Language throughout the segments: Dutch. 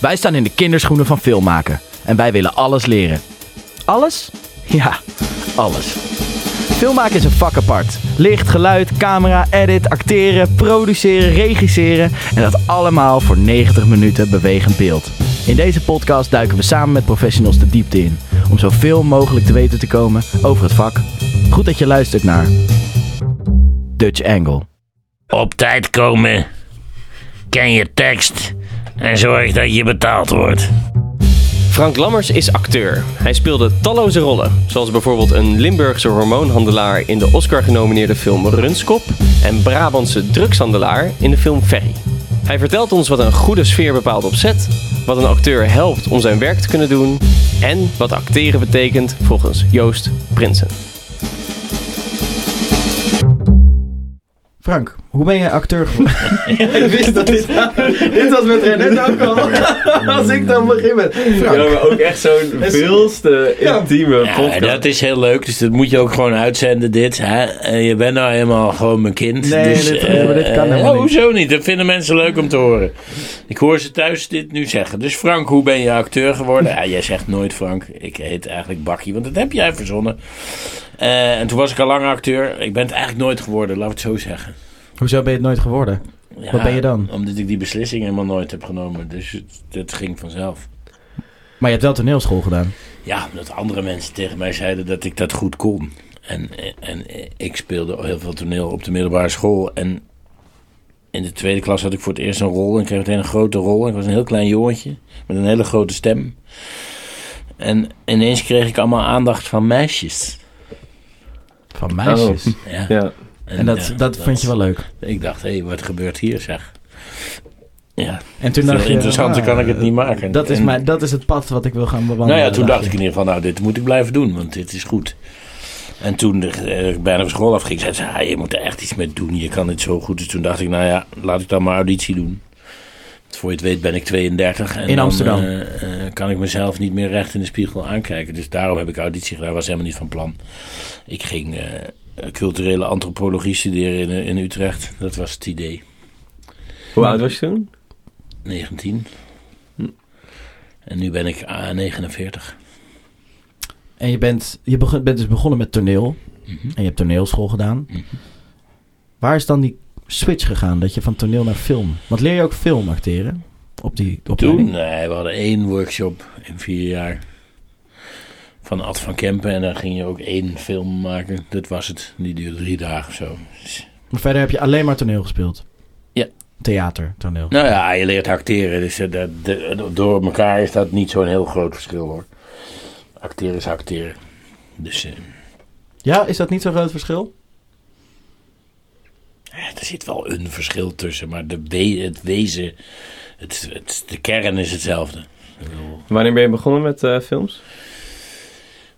Wij staan in de kinderschoenen van filmmaken en wij willen alles leren. Alles? Ja, alles. Filmmaken is een vak apart. Licht, geluid, camera, edit, acteren, produceren, regisseren en dat allemaal voor 90 minuten bewegend beeld. In deze podcast duiken we samen met professionals de diepte in om zoveel mogelijk te weten te komen over het vak. Goed dat je luistert naar Dutch Angle. Op tijd komen. Ken je tekst. En zorg dat je betaald wordt. Frank Lammers is acteur. Hij speelde talloze rollen, zoals bijvoorbeeld een Limburgse hormoonhandelaar in de Oscar-genomineerde film Runskop en Brabantse drugshandelaar in de film Ferry. Hij vertelt ons wat een goede sfeer bepaalt op set, wat een acteur helpt om zijn werk te kunnen doen en wat acteren betekent volgens Joost Prinsen. Frank, hoe ben jij acteur geworden? Ik wist dat dit... dit was met René ook al. Als ik dan begin met... Frank. Ja, maar ook echt zo'n veelste Ja. intieme Ja, podcast. dat is heel leuk. Dus dat moet je ook gewoon uitzenden, dit. Hè? En je bent nou helemaal gewoon mijn kind. Nee, dus, dit- maar dit kan eh, helemaal oh, niet. Hoezo niet? Dat vinden mensen leuk om te horen. Ik hoor ze thuis dit nu zeggen. Dus Frank, hoe ben je acteur geworden? Ja, jij zegt nooit Frank. Ik heet eigenlijk Bakkie, want dat heb jij verzonnen. Eh, en toen was ik al lang acteur. Ik ben het eigenlijk nooit geworden, laat ik het zo zeggen. Hoezo ben je het nooit geworden? Ja, Wat ben je dan? Omdat ik die beslissing helemaal nooit heb genomen. Dus het ging vanzelf. Maar je hebt wel toneelschool gedaan. Ja, omdat andere mensen tegen mij zeiden dat ik dat goed kon. En, en ik speelde heel veel toneel op de middelbare school. En in de tweede klas had ik voor het eerst een rol. En ik kreeg meteen een grote rol. Ik was een heel klein jongetje met een hele grote stem. En ineens kreeg ik allemaal aandacht van meisjes. Van meisjes. Ja. Ja. En dat, ja, dat vond je wel leuk. Ik dacht, hé, wat gebeurt hier zeg? Ja, En toen dacht je... interessanter kan ik het niet maken. Dat is, En- mijn, dat is het pad wat ik wil gaan bewandelen. Nou ja, toen dacht je. ik in ieder geval, nou, dit moet ik blijven doen, want dit is goed. En toen eh, ik bijna van school afging, zei ze, ah, je moet er echt iets mee doen, je kan het zo goed. Dus toen dacht ik, nou ja, laat ik dan maar auditie doen. Voor je het weet ben ik 32. En In dan, Amsterdam. eh, eh, kan ik mezelf niet meer recht in de spiegel aankijken. Dus daarom heb ik auditie gedaan, was helemaal niet van plan. Ik ging eh, culturele antropologie studeren in, in Utrecht. Dat was het idee. Hoe oud was je toen? 19. En nu ben ik ah, 49. En je bent, je begon, bent dus begonnen met toneel. Mhm. En je hebt toneelschool gedaan. Mhm. Waar is dan die switch gegaan? Dat je van toneel naar film... Want leer je ook film acteren? Op die Toen, opleiding? nee, we hadden één workshop in vier jaar. Van Ad van Kempen. En dan ging je ook één film maken. Dat was het. Die duurde drie dagen of zo. Maar verder heb je alleen maar toneel gespeeld? Ja. Theater, toneel. nou ja, je leert acteren. Dus eh, dat, de- door elkaar is dat niet zo'n heel groot verschil hoor. Acteren is acteren. Dus eh, Ja, is dat niet zo'n groot verschil? er zit wel een verschil tussen. Maar de we- het wezen, het, het, de kern is hetzelfde. Wanneer ben je begonnen met eh, films?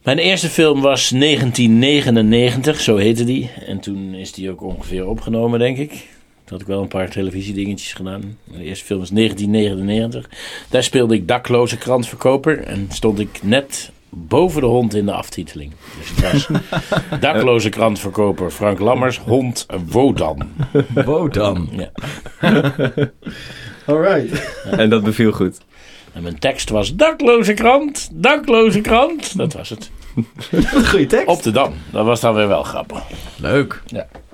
Mijn eerste film was 1999, zo heette die. En toen is die ook ongeveer opgenomen, denk ik. Toen had ik wel een paar televisiedingetjes gedaan. Mijn eerste film was 1999. Daar speelde ik dakloze krantverkoper. En stond ik net boven de hond in de aftiteling. Dus het was dakloze krantverkoper Frank Lammers, hond Wodan. Wodan. Ja. Alright. En dat beviel goed. En mijn tekst was dakloze krant, dakloze krant. Dat was het. Goeie tekst. Op de Dam. Dat was dan weer wel grappig. Leuk.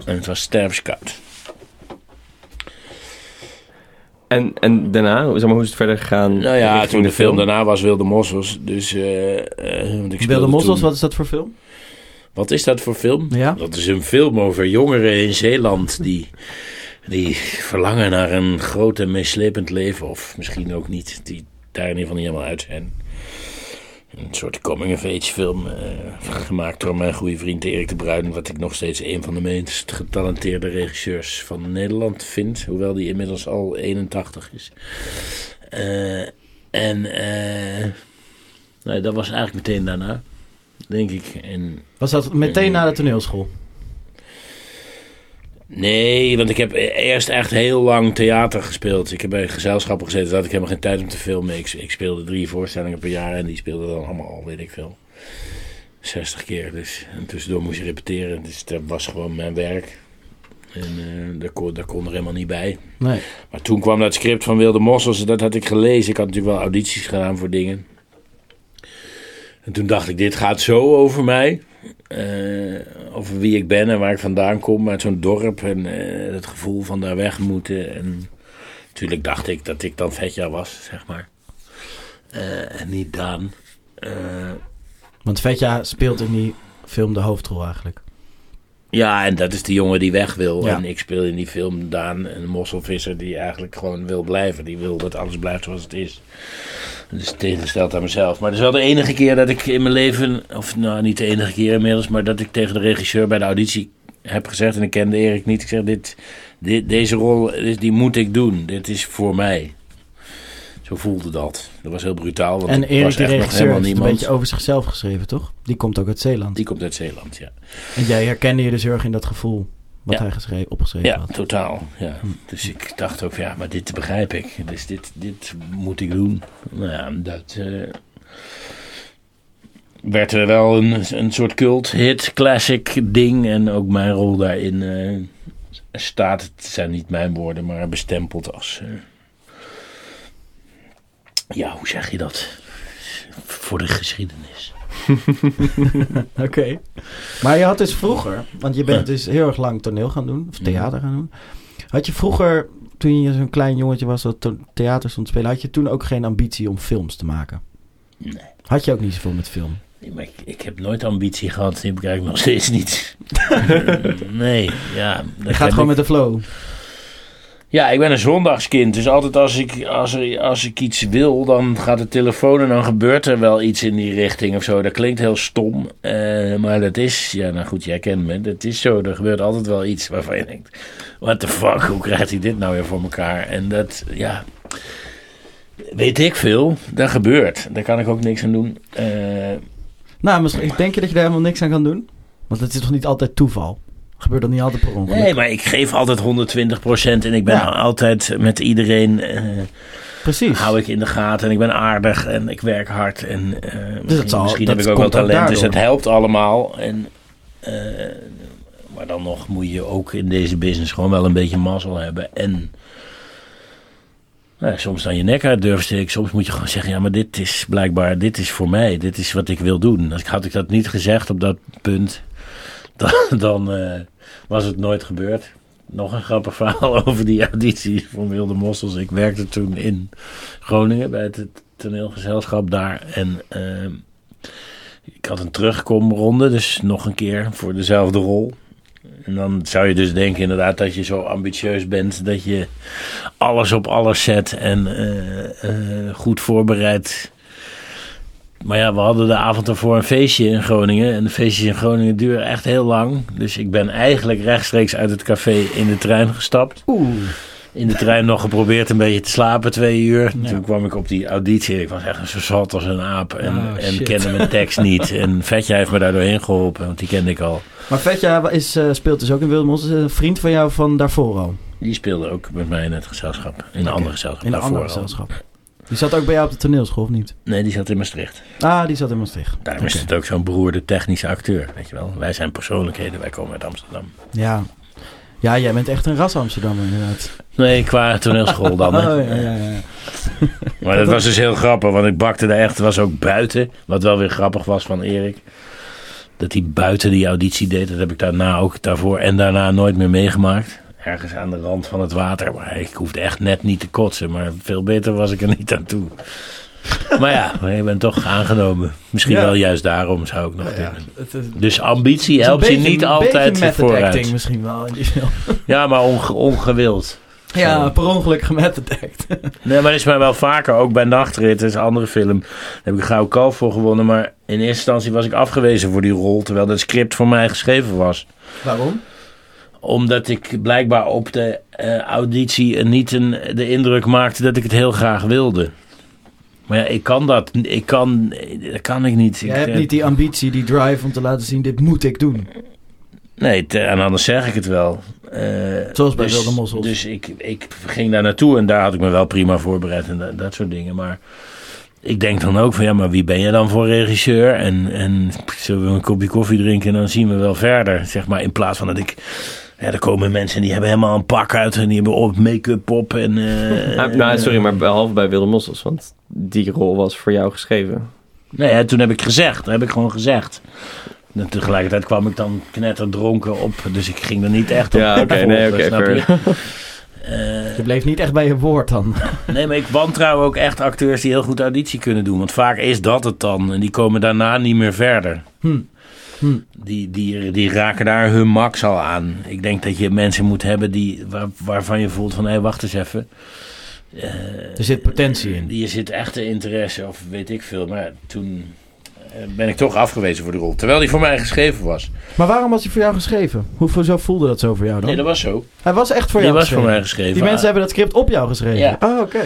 En het was stervenskoud. En, en daarna, zeg maar, hoe is het verder gegaan? Nou ja, toen de film daarna was Wilde Mossels. Dus, eh, eh, ik Wilde Mossels, toen- wat is dat voor film? Wat is dat voor film? Ja. Dat is een film over jongeren in Zeeland die, die verlangen naar een groot en meeslepend leven. Of misschien ook niet, die daar in ieder geval niet helemaal uit zijn. Een soort coming-of-age film, eh, gemaakt door mijn goede vriend Erik de Bruin. Wat ik nog steeds een van de meest getalenteerde regisseurs van Nederland vind. Hoewel die inmiddels al 81 is. Eh, en nou, dat was eigenlijk meteen daarna, denk ik. En Was dat meteen na de toneelschool? Nee, want ik heb eerst echt heel lang theater gespeeld. Ik heb bij gezelschappen gezeten, daar had ik helemaal geen tijd om te filmen. Ik, ik speelde drie voorstellingen per jaar en die speelden dan allemaal al, weet ik veel. 60 keer. Dus en tussendoor moest je repeteren. Dus dat was gewoon mijn werk. En eh, daar, kon, daar kon er helemaal niet bij. Nee. Maar toen kwam dat script van Wilde Mossels, dat had ik gelezen. Ik had natuurlijk wel audities gedaan voor dingen. En toen dacht ik, dit gaat zo over mij. Eh, over wie ik ben en waar ik vandaan kom uit zo'n dorp. En eh, het gevoel van daar weg moeten. En natuurlijk dacht ik dat ik dan Vetja was, zeg maar. Eh, en niet Daan. Want Vetja speelt in die film de hoofdrol eigenlijk. Ja, en dat is de jongen die weg wil. Ja. En ik speel in die film Daan, een mosselvisser die eigenlijk gewoon wil blijven. Die wil dat alles blijft zoals het is. Dus tegengesteld aan mezelf. Maar het is wel de enige keer dat ik in mijn leven, of nou niet de enige keer inmiddels, maar dat ik tegen de regisseur bij de auditie heb gezegd, en ik kende Erik niet, ik zeg, dit, dit, deze rol, die moet ik doen. Dit is voor mij. Zo voelde dat. Dat was heel brutaal, want en ik Erik, was de nog regisseur, helemaal een beetje over zichzelf geschreven, toch? Die komt ook uit Zeeland. Die komt uit Zeeland, ja. En jij herkende je dus heel erg in dat gevoel wat Ja. hij geschreven, opgeschreven Ja, had. totaal. Ja. Dus ik dacht ook, ja, maar dit begrijp ik. Dus dit, dit moet ik doen. Nou ja, dat eh, werd er wel een, een soort cult hit, classic ding. En ook mijn rol daarin eh, staat, het zijn niet mijn woorden, maar bestempeld als... eh, ja, hoe zeg je dat? Voor de geschiedenis. Oké. Maar je had dus vroeger, want je bent dus heel erg lang toneel gaan doen, of theater gaan doen. Had je vroeger, toen je zo'n klein jongetje was dat theater stond te spelen, had je toen ook geen ambitie om films te maken? Nee. Had je ook niet zoveel met film? Nee, maar ik, ik heb nooit ambitie gehad. Die heb ik eigenlijk nog steeds niet. nee, ja. Je gaat gewoon met de flow. Ja, ik ben een zondagskind. Dus altijd als ik, als, er, als ik iets wil, dan gaat de telefoon en dan gebeurt er wel iets in die richting of zo. Dat klinkt heel stom. eh, maar dat is, ja, nou goed, jij kent me. Dat is zo. Er gebeurt altijd wel iets waarvan je denkt: what the fuck, hoe krijgt hij dit nou weer voor elkaar? En dat, ja. Weet ik veel. Dat gebeurt. Daar kan ik ook niks aan doen. Eh, Nou, misschien, denk je dat je daar helemaal niks aan kan doen? Want het is toch niet altijd toeval? Gebeurt dat niet altijd per ongeluk? Nee, maar ik geef altijd 120% en ik ben Ja. altijd met iedereen. eh, Precies. hou ik in de gaten en ik ben aardig en ik werk hard. En eh, misschien, zal- misschien dat heb ik ook wel ook talent, dus het helpt allemaal. En, eh, maar dan nog moet je ook in deze business gewoon wel een beetje mazzel hebben. En nou, soms dan je nek uit durven steken. Soms moet je gewoon zeggen, ja, maar dit is blijkbaar, dit is voor mij. Dit is wat ik wil doen. Als ik, had ik dat niet gezegd op dat punt, dan, dan eh, was het nooit gebeurd. Nog een grappig verhaal over die auditie van Wilde Mossels. Ik werkte toen in Groningen bij het toneelgezelschap daar. En ehm, ik had een terugkomronde, dus nog een keer voor dezelfde rol. En dan zou je dus denken inderdaad dat je zo ambitieus bent dat je alles op alles zet en eh, eh, goed voorbereid. Maar ja, we hadden de avond ervoor een feestje in Groningen. En de feestjes in Groningen duren echt heel lang. Dus ik ben eigenlijk rechtstreeks uit het café in de trein gestapt Oeh. in de trein nog geprobeerd een beetje te slapen, twee uur. Ja. Toen kwam ik op die auditie ik was echt zo zat als een aap. En, Oh, en kende mijn tekst niet. En Vetje heeft me daar doorheen geholpen, want die kende ik al. Maar Vetja is, eh, speelt dus ook in. Is een vriend van jou van daarvoor al. Die speelde ook met mij in het gezelschap. In een andere gezelschap. In een daarvoor ander al. gezelschap. Die zat ook bij jou op de toneelschool, of niet? Nee, die zat in Maastricht. Ah, die zat in Maastricht. Daarom is Oké. het ook zo'n beroerde technische acteur, weet je wel. Wij zijn persoonlijkheden, wij komen uit Amsterdam. Ja. Ja, jij bent echt een ras Amsterdammer inderdaad. Nee, qua toneelschool dan. hè. Oh, ja, ja, ja. Maar dat was dus heel grappig, want ik bakte daar echt, het was ook buiten. Wat wel weer grappig was van Erik. Dat hij buiten die auditie deed. Dat heb ik daarna ook daarvoor en daarna nooit meer meegemaakt. Ergens aan de rand van het water. Maar ik hoefde echt net niet te kotsen. Maar veel beter was ik er niet aan toe. Maar ja, maar je bent toch aangenomen. Misschien Ja. wel juist daarom zou ik nog Ja, is- Dus ambitie helpt je niet altijd vooruit. acting misschien wel. Ja, maar onge- ongewild. Ja, per ongeluk gemethod act. Nee, maar dat is mij wel vaker, ook bij Nachtrit, dat is een andere film. Daar heb ik een gouden kalf voor gewonnen. Maar in eerste instantie was ik afgewezen voor die rol, terwijl dat script voor mij geschreven was. Waarom? Omdat ik blijkbaar op de eh, auditie niet een, de indruk maakte dat ik het heel graag wilde. Maar ja, ik kan dat. Ik kan, dat kan ik niet. Ik, hebt eh, niet die ambitie, die drive om te laten zien, dit moet ik doen. Nee, te- en anders zeg ik het wel. Eh, Zoals bij dus, Wilde Mossels. Dus ik, ik ging daar naartoe en daar had ik me wel prima voorbereid en dat, dat soort dingen. Maar ik denk dan ook van ja, maar wie ben je dan voor regisseur? En, en zullen we een kopje koffie drinken en dan zien we wel verder. Zeg maar in plaats van dat ik Ja, er komen mensen die hebben helemaal een pak uit en die hebben op make-up op en... eh, Ah, nou, sorry, maar behalve bij Wilde Mossels, want die rol was voor jou geschreven. Nee, hè, toen heb ik gezegd. Dat heb ik gewoon gezegd. En tegelijkertijd kwam ik dan knetterdronken op. Dus ik ging er niet echt op. Ja, oké, nee, oké, fair. Eh, Je bleef niet echt bij je woord dan. nee, maar ik wantrouw ook echt acteurs die heel goed auditie kunnen doen. Want vaak is dat het dan. En die komen daarna niet meer verder. Hm. Hm. Die, die, die raken daar hun max al aan. Ik denk dat je mensen moet hebben die, waar, waarvan je voelt van... Hé, wacht eens even. Eh, Er zit potentie in. Je zit echte interesse of weet ik veel. Maar toen eh, ben ik toch afgewezen voor de rol. Terwijl die voor mij geschreven was. Maar waarom was hij voor jou geschreven? Hoeveel zo voelde dat zo voor jou dan? Nee, dat was zo. Hij was echt voor Die jou was voor geschreven. mij geschreven. Die mensen hebben dat script op jou geschreven? Ja. Oh, oké.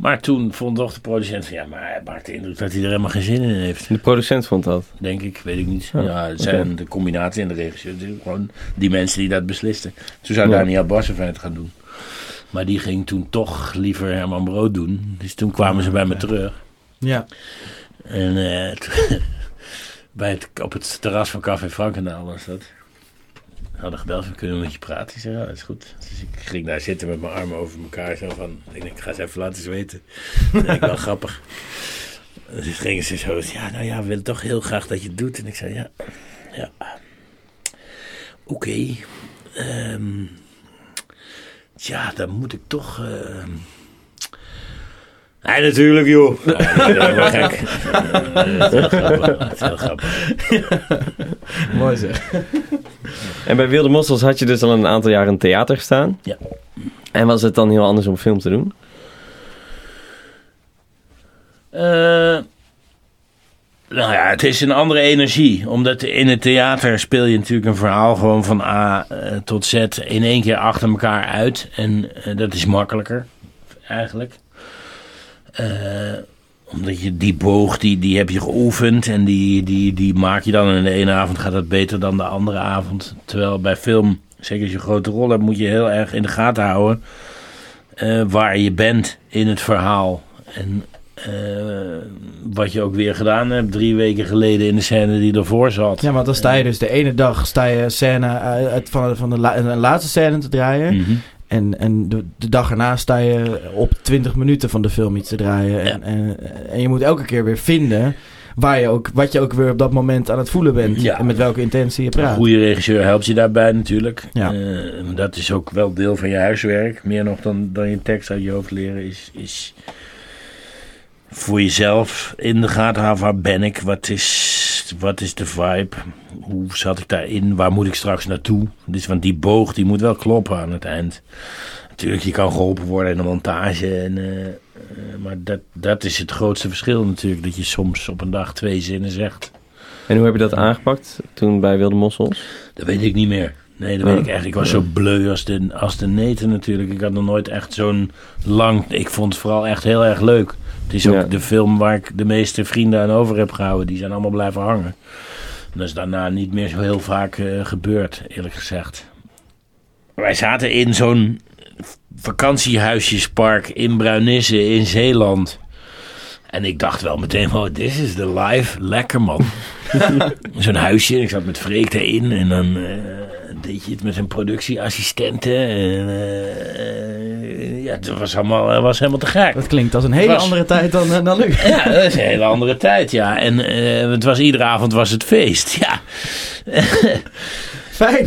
Maar toen vond toch de producent van ja, maar hij maakt de indruk dat hij er helemaal geen zin in heeft. De producent vond dat. Denk ik, weet ik niet. Ja, Ja, het zijn de combinatie en de regisseur. Gewoon die mensen die dat beslisten. Zo zou Ja. Daniel Barsen het gaan doen. Maar die ging toen toch liever Herman Brood doen. Dus toen kwamen ze bij me terug. Ja. En eh, toen- bij het, op het terras van Café Frankendaal was dat. Hadden gebeld, we kunnen met je praten. Ik zei, ja, dat is goed. Dus ik ging daar zitten met mijn armen over elkaar. Zo van, ik denk, ik ga eens even laten zweten. Dat vind ik wel grappig. Dus gingen ze zo, ja, nou ja, we willen toch heel graag dat je het doet. En ik zei, ja, ja. Oké. Ehm, ja, dan moet ik toch... ehm, Nee, natuurlijk, joh. Ja, dat is gek. Dat is heel grappig. Dat is heel grappig. Mooi zeg. En bij Wilde Mossels had je dus al een aantal jaar in theater gestaan. Ja. En was het dan heel anders om film te doen? Eh, nou ja, het is een andere energie. Omdat in het theater speel je natuurlijk een verhaal gewoon van A eh, tot Z in één keer achter elkaar uit. En eh, dat is makkelijker, eigenlijk. Eh, omdat je die boog, die, die heb je geoefend. En die, die, die maak je dan. En de ene avond gaat dat beter dan de andere avond. Terwijl bij film, zeker als je een grote rol hebt, moet je heel erg in de gaten houden. eh, waar je bent in het verhaal. En eh, wat je ook weer gedaan hebt drie weken geleden in de scène die ervoor zat. Ja, want dan sta je dus de ene dag sta je scène uit van, van de, la- een laatste scène te draaien. Mhm. En, en de, de dag erna sta je op 20 minuten van de film iets te draaien. En, en, en je moet elke keer weer vinden waar je ook, wat je ook weer op dat moment aan het voelen bent. Ja. En met welke intentie je Een praat. goede regisseur helpt je daarbij natuurlijk. Ja. Eh, dat is ook wel deel van je huiswerk. Meer nog dan, dan je tekst uit je hoofd leren is, is voor jezelf in de gaten houden. Waar ben ik? Wat is, wat is de vibe? Hoe zat ik daarin? Waar moet ik straks naartoe? Dus, want die boog die moet wel kloppen aan het eind. Natuurlijk, je kan geholpen worden in de montage. En, eh, eh, maar dat, dat is het grootste verschil natuurlijk. Dat je soms op een dag twee zinnen zegt. En hoe heb je dat aangepakt toen bij Wilde Mossels? Dat weet ik niet meer. Nee, dat weet ik echt. Ik was zo bleu als de, als de neten natuurlijk. Ik had nog nooit echt zo'n lang... Ik vond het vooral echt heel erg leuk. Het is ook Ja. de film waar ik de meeste vrienden aan over heb gehouden. Die zijn allemaal blijven hangen. En dat is daarna niet meer zo heel vaak eh, gebeurd, eerlijk gezegd. Wij zaten in zo'n vakantiehuisjespark in Bruinisse in Zeeland. En ik dacht wel meteen, oh, this is the life. Lekker man. Zo'n huisje. Ik zat met Freek erin. En dan eh, deed je het met een productieassistente. En eh, ja, het was, allemaal, het was helemaal te gek. Dat klinkt als een hele Was- andere tijd dan, eh, dan nu. Ja, dat is een hele andere tijd, ja. En eh, het was, iedere avond was het feest, ja. Fijn.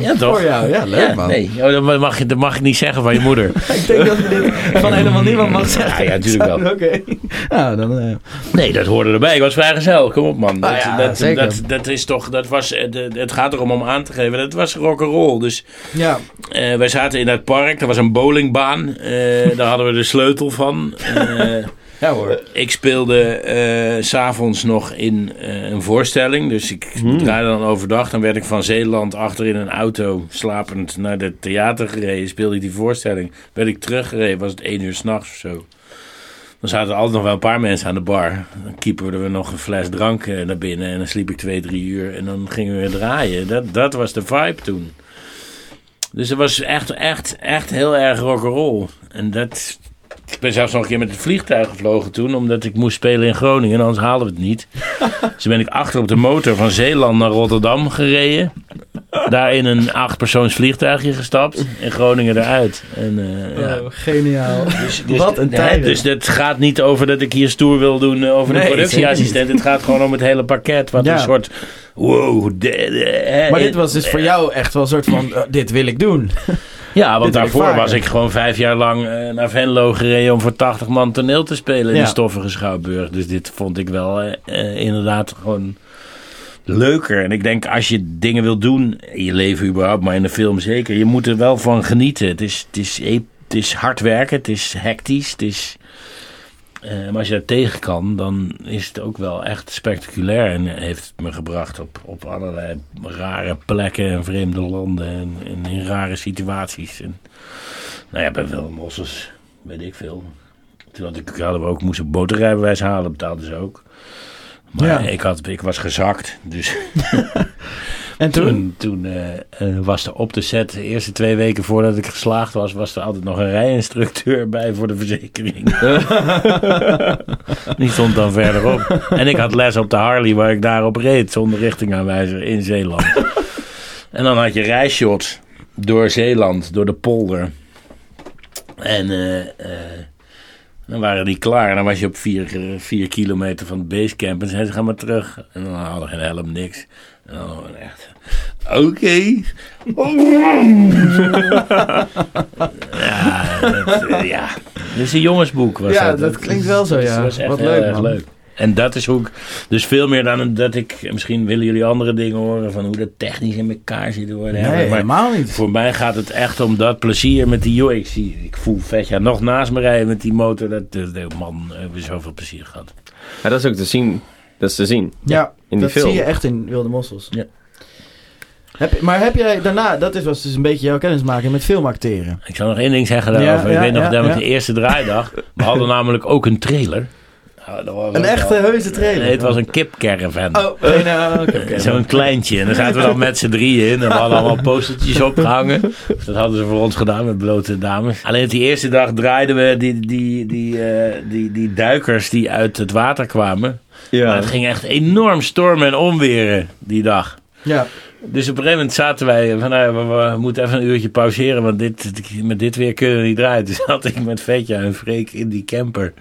Ja, toch? Voor jou, ja, leuk Ja, man. Nee, oh, dat, mag je, dat mag ik niet zeggen van je moeder. Ik denk dat je dit van helemaal niemand mag zeggen. Ja, ja, natuurlijk wel. Oké. Nou, dan... eh, Nee, dat hoorde erbij. Ik was vrijgezel. Kom op, man. Ah, Dat, ja, dat, zeker. dat, dat is toch, dat was, eh, het gaat erom om aan te geven. Dat was rock'n'roll. Dus ja. eh, wij zaten in dat park. Er was een bowlingbaan. Daar hadden we de sleutel van. Eh, Ja hoor. ik speelde eh, s s'avonds nog in eh, een voorstelling. Dus ik draaide dan overdag. Dan werd ik van Zeeland achter in een auto slapend naar het theater gereden. Speelde ik die voorstelling. Werd ik teruggereden. Was het één uur s'nachts of zo. Dan zaten er altijd nog wel een paar mensen aan de bar. Dan keeperden we nog een fles drank eh, naar binnen. En dan sliep ik twee, drie uur. En dan gingen we weer draaien. Dat, dat was de vibe toen. Dus het was echt, echt, echt heel erg rock'n'roll. En dat... Ik ben zelfs nog een keer met het vliegtuig gevlogen toen. Omdat ik moest spelen in Groningen. Anders haalden we het niet. dus ben ik achter op de motor van Zeeland naar Rotterdam gereden. daar in een achtpersoons vliegtuigje gestapt. In Groningen eruit. En, eh, ja. Oh, geniaal. Dus, dus, Wat een tijden. Dus het gaat niet over dat ik hier stoer wil doen eh, over Nee, de productieassistent. Het gaat gewoon om het hele pakket. Wat Ja. een soort... Wow. de- de- hè, Maar dit was dus voor jou echt wel een soort van, eh, dit wil ik doen. Ja, want ik daarvoor was ik gewoon vijf jaar lang eh, naar Venlo gereden om voor 80 man toneel te spelen in de stoffige Schouwburg. Dus dit vond ik wel eh, eh, inderdaad gewoon leuker. En ik denk als je dingen wil doen, in je leven überhaupt, maar in de film zeker, je moet er wel van genieten. Het is, het is, het is hard werken, het is hectisch, het is... eh, maar als je daar tegen kan, dan is het ook wel echt spectaculair. En heeft het me gebracht op, op allerlei rare plekken en vreemde landen. En, en in rare situaties. En, nou ja, bij Willem Mossels, weet ik veel. Toen had ik, hadden we ook, moest ik boterrijbewijs halen, betaalden ze ook. Maar Ja. ik, had, ik was gezakt. Dus En toen? toen, toen eh, eh, was er op de set, de eerste twee weken voordat ik geslaagd was, was er altijd nog een rijinstructeur bij voor de verzekering. Die stond dan verderop. En ik had les op de Harley waar ik daarop reed, zonder richtingaanwijzer in Zeeland. En dan had je rijshots door Zeeland, door de polder. En eh, dan waren die klaar. En dan was je op vier, vier kilometer van het basecamp. En zeiden ze, ga maar terug. En dan hadden we geen helm, niks. Gewoon echt... Oké. ja, dat, eh, ja. Dit is een jongensboek. Was Ja, dat, dat klinkt wel zo, dat ja. was echt Wat leuk, man. leuk. En dat is hoe ik... Dus veel meer dan dat ik... Misschien willen jullie andere dingen horen... van hoe dat technisch in elkaar zit te worden. Nee, maar helemaal niet. voor mij gaat het echt om dat plezier met die... Joh, ik, zie, ik voel Vetja nog naast me rijden met die motor. Dat, dat, dat- man, we hebben zoveel plezier gehad. Ja, dat is ook te zien. Dat is te zien. Ja, in die dat film. zie je echt in Wilde Mossels. Ja. Heb, maar heb jij daarna, dat is, was dus een beetje jouw kennismaking met filmacteren. Ik zal nog één ding zeggen daarover. ja, ik weet nog ja, dat met ja. de eerste draaidag... We hadden namelijk ook een trailer. Nou, dat was Een echte wel- heuse trailer? Nee, het was een kipcaravan. Oh, nee, nou. Zo'n kleintje. En daar zaten we dan met z'n drieën in. En we hadden allemaal postertjes opgehangen. Dat hadden ze voor ons gedaan met blote dames. Alleen die eerste dag draaiden we die, die, die, eh, die, die duikers die uit het water kwamen. Maar Ja. het ging echt enorm stormen en onweren die dag. Ja, Dus op een gegeven moment zaten wij van nou, we, we moeten even een uurtje pauzeren, want dit, met dit weer kunnen we niet draaien. Dus had ik met Vetja en Freek in die camper,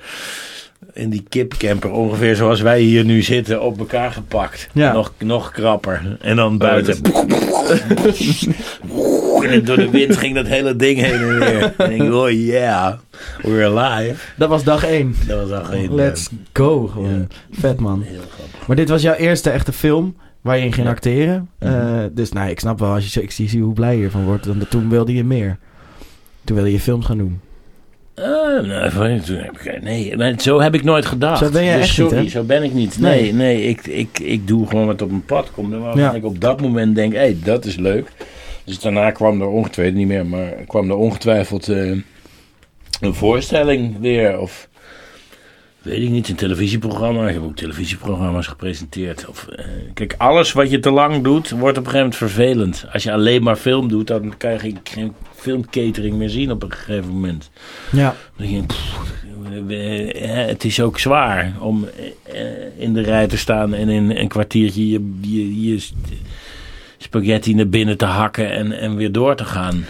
in die kipcamper, ongeveer zoals wij hier nu zitten, op elkaar gepakt. Ja. Nog, nog krapper. En dan buiten. dat En door de wind ging dat hele ding heen en weer. En ik oh yeah, we're alive. dat was dag één. Dat was al geen... Let's go, gewoon. Vet man. Heel grappig. Maar dit was jouw eerste echte film waar je in ging acteren. Mhm. Eh, dus nou, ik snap wel, als je, zo- ik zie, zie hoe blij je ervan wordt. Dan, toen wilde je meer. Toen wilde je films gaan doen. Nou, van- toen heb ik- nee, zo heb ik nooit gedacht. Zo ben jij Dus echt niet, sorry, hè? zo ben ik niet. Nee. Nee, nee, ik, ik, ik doe gewoon wat op mijn pad komt. Waarvan Ja. ik op dat moment denk, hé, hey, dat is leuk. Dus daarna kwam er ongetwijfeld, niet meer, maar kwam er ongetwijfeld eh, een voorstelling weer. Of weet ik niet, een televisieprogramma. Ik heb ook televisieprogramma's gepresenteerd. Of, eh, kijk, alles wat je te lang doet, wordt op een gegeven moment vervelend. Als je alleen maar film doet, dan kan je geen, geen filmcatering meer zien op een gegeven moment. Ja, Dan denk je, pff, het is ook zwaar om eh, in de rij te staan en in een kwartiertje je, je, je spaghetti naar binnen te hakken en, en weer door te gaan.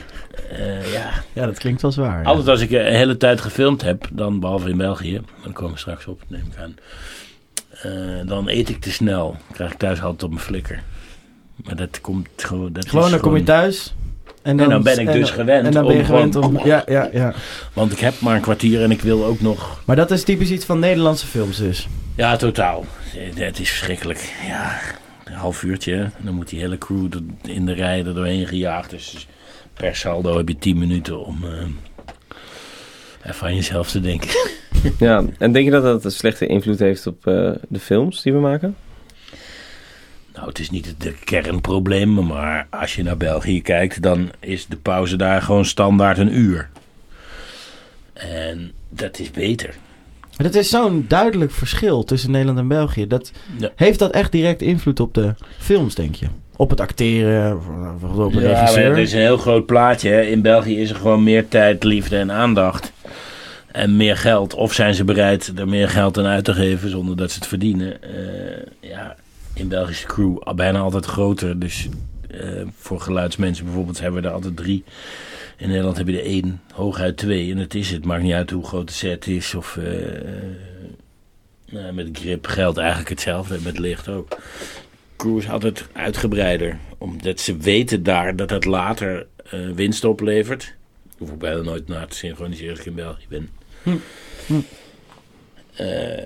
Eh, ja. ja, dat klinkt wel zwaar. ja. Altijd als ik een hele tijd gefilmd heb, dan behalve in België, dan komen we straks op, neem ik aan. eh, dan eet ik te snel. Krijg ik thuis altijd op mijn flikker. Maar dat komt gewoon. Dat Gewoon, dan kom je thuis. En En dan ben ik en- dus gewend En dan ben je om gewend om... Ja, ja, ja. Want ik heb maar een kwartier en ik wil ook nog Maar dat is typisch iets van Nederlandse films dus. Ja, totaal. Eh, Het is verschrikkelijk. Ja, half uurtje. Dan moet die hele crew in de rij er doorheen gejaagd. Dus per saldo heb je 10 minuten om eh, even aan jezelf te denken. ja. En denk je dat dat een slechte invloed heeft op eh, de films die we maken? Nou, het is niet het kernprobleem, maar als je naar België kijkt, dan is de pauze daar gewoon standaard een uur. En dat is beter. Maar dat is zo'n duidelijk verschil tussen Nederland en België. Dat, Ja. Heeft dat echt direct invloed op de films, denk je? Op het acteren, op de Ja, regisseur? het is een heel groot plaatje. Hè. In België is er gewoon meer tijd, liefde en aandacht. En meer geld. Of zijn ze bereid er meer geld aan uit te geven zonder dat ze het verdienen. Eh, ja, in Belgische crew bijna altijd groter. Dus eh, voor geluidsmensen bijvoorbeeld hebben we er altijd drie. In Nederland heb je er één, hooguit twee. En het is het. Maakt niet uit hoe groot de set is. Of eh, nou, met grip geldt eigenlijk hetzelfde. Met licht ook. Crew is altijd uitgebreider. Omdat ze weten daar dat het later eh, winst oplevert. Hoef ik bijna nooit na te synchroniseren als ik in België ben. Eh,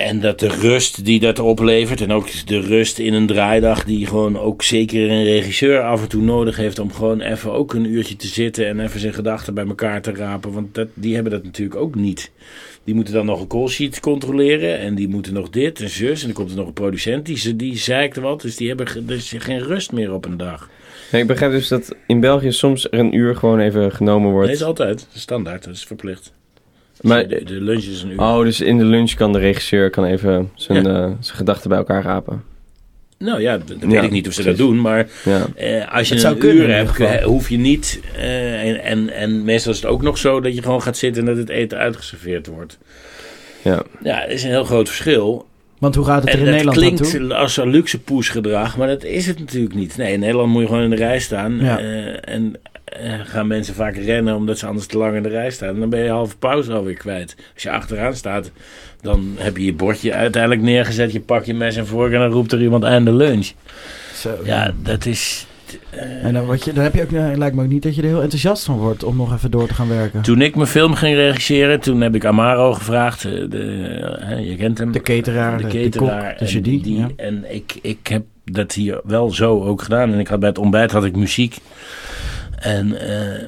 en dat de rust die dat oplevert, en ook de rust in een draaidag, die gewoon ook zeker een regisseur af en toe nodig heeft om gewoon even ook een uurtje te zitten en even zijn gedachten bij elkaar te rapen. Want dat, die hebben dat natuurlijk ook niet. Die moeten dan nog een call sheet controleren en die moeten nog dit en zus. En dan komt er nog een producent die, ze- die zeikt wat, dus die hebben er is geen rust meer op een dag. Nee, ik begrijp dus dat in België soms er een uur gewoon even genomen wordt. Nee, is altijd standaard, dat is verplicht. Maar- de, de lunch is een uur. Oh, dus in de lunch kan de regisseur kan even zijn, Ja. eh, zijn gedachten bij elkaar rapen. Nou ja, dat Ja, weet ik niet of ze dat doen, maar Ja. Eh, als je Het zou een kunnen uur hebt, eh, hoef je niet. eh, en, en, en meestal is het ook nog zo dat je gewoon gaat zitten en dat het eten uitgeserveerd wordt. Ja. Ja, dat is een heel groot verschil. Want hoe gaat het er En in dat Nederland toe? klinkt als een luxe poesgedrag, maar dat is het natuurlijk niet. Nee, in Nederland moet je gewoon in de rij staan. Ja. eh, en eh, gaan mensen vaak rennen omdat ze anders te lang in de rij staan. En dan ben je halve pauze alweer kwijt. Als je achteraan staat, dan heb je je bordje uiteindelijk neergezet. Je pak je mes en vork en dan roept er iemand aan de lunch. Zo, Ja, dat is... eh, En dan, word je, dan heb je ook, eh, lijkt me ook niet dat je er heel enthousiast van wordt om nog even door te gaan werken. Toen ik mijn film ging regisseren, toen heb ik Amaro gevraagd. De, je kent hem. De cateraar, de de, cateraar. en genie. die, ja. en ik, ik heb dat hier wel zo ook gedaan. En ik had bij het ontbijt had ik muziek. En eh,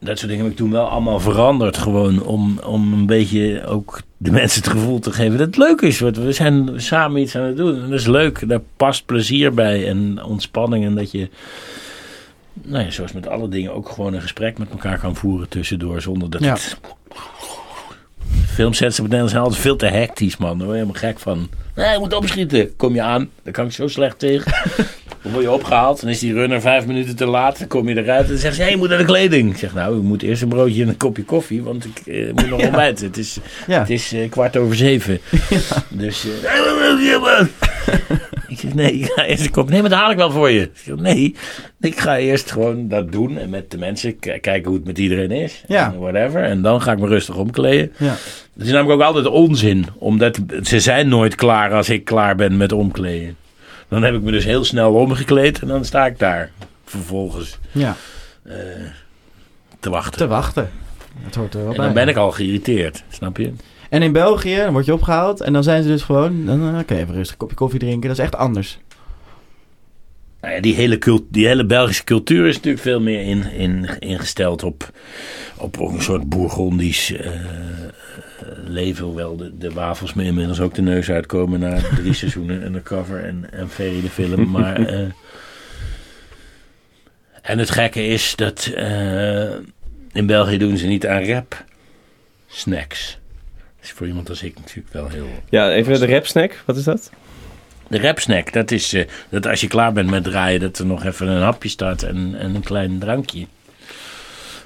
dat soort dingen heb ik toen wel allemaal veranderd. Gewoon om, om een beetje ook de mensen het gevoel te geven dat het leuk is. Want we zijn samen iets aan het doen. En dat is leuk. Daar past plezier bij en ontspanning. En dat je, nou ja, zoals met alle dingen, ook gewoon een gesprek met elkaar kan voeren tussendoor. Zonder dat Ja. het filmsets op het Nederlands zijn altijd veel te hectisch, man. Daar word je helemaal gek van. Nee, je moet opschieten. Kom je aan, daar kan ik zo slecht tegen. Dan word je opgehaald, dan is die runner vijf minuten te laat. Dan kom je eruit en dan zegt ze, hey, je moet naar de kleding. Ik zeg, nou, ik moet eerst een broodje en een kopje koffie, want ik eh, moet nog ontbijten. Het is, Ja. het is eh, kwart over zeven. Dus, eh, ik zeg, nee, ik ga eerst een kop. Nee, maar dat haal ik wel voor je. Ik zeg, nee, ik ga eerst gewoon dat doen en met de mensen kijken hoe het met iedereen is. Ja. En whatever. En dan ga ik me rustig omkleden. Ja. Het is namelijk ook altijd onzin, omdat ze zijn nooit klaar als ik klaar ben met omkleden. Dan heb ik me dus heel snel omgekleed en dan sta ik daar vervolgens ja, eh, te wachten. te wachten. Dat hoort er wel en bij. dan ben ik al geïrriteerd, snap je? En in België dan word je opgehaald en dan zijn ze dus gewoon... Dan eh, oké, even rustig een kopje koffie drinken. Dat is echt anders. Nou ja, die, hele cult, die hele Belgische cultuur is natuurlijk veel meer in, in, ingesteld op, op een soort bourgondisch eh, leven. Hoewel de, de wafels me inmiddels ook de neus uitkomen na drie seizoenen undercover en, en Ferry de film. Maar, eh, en het gekke is dat eh, in België doen ze niet aan rap snacks. Dat is voor iemand als ik natuurlijk wel heel... Ja, even de rap snack. Wat is dat? De rapsnack, dat is eh, dat als je klaar bent met draaien, dat er nog even een hapje staat en, en een klein drankje.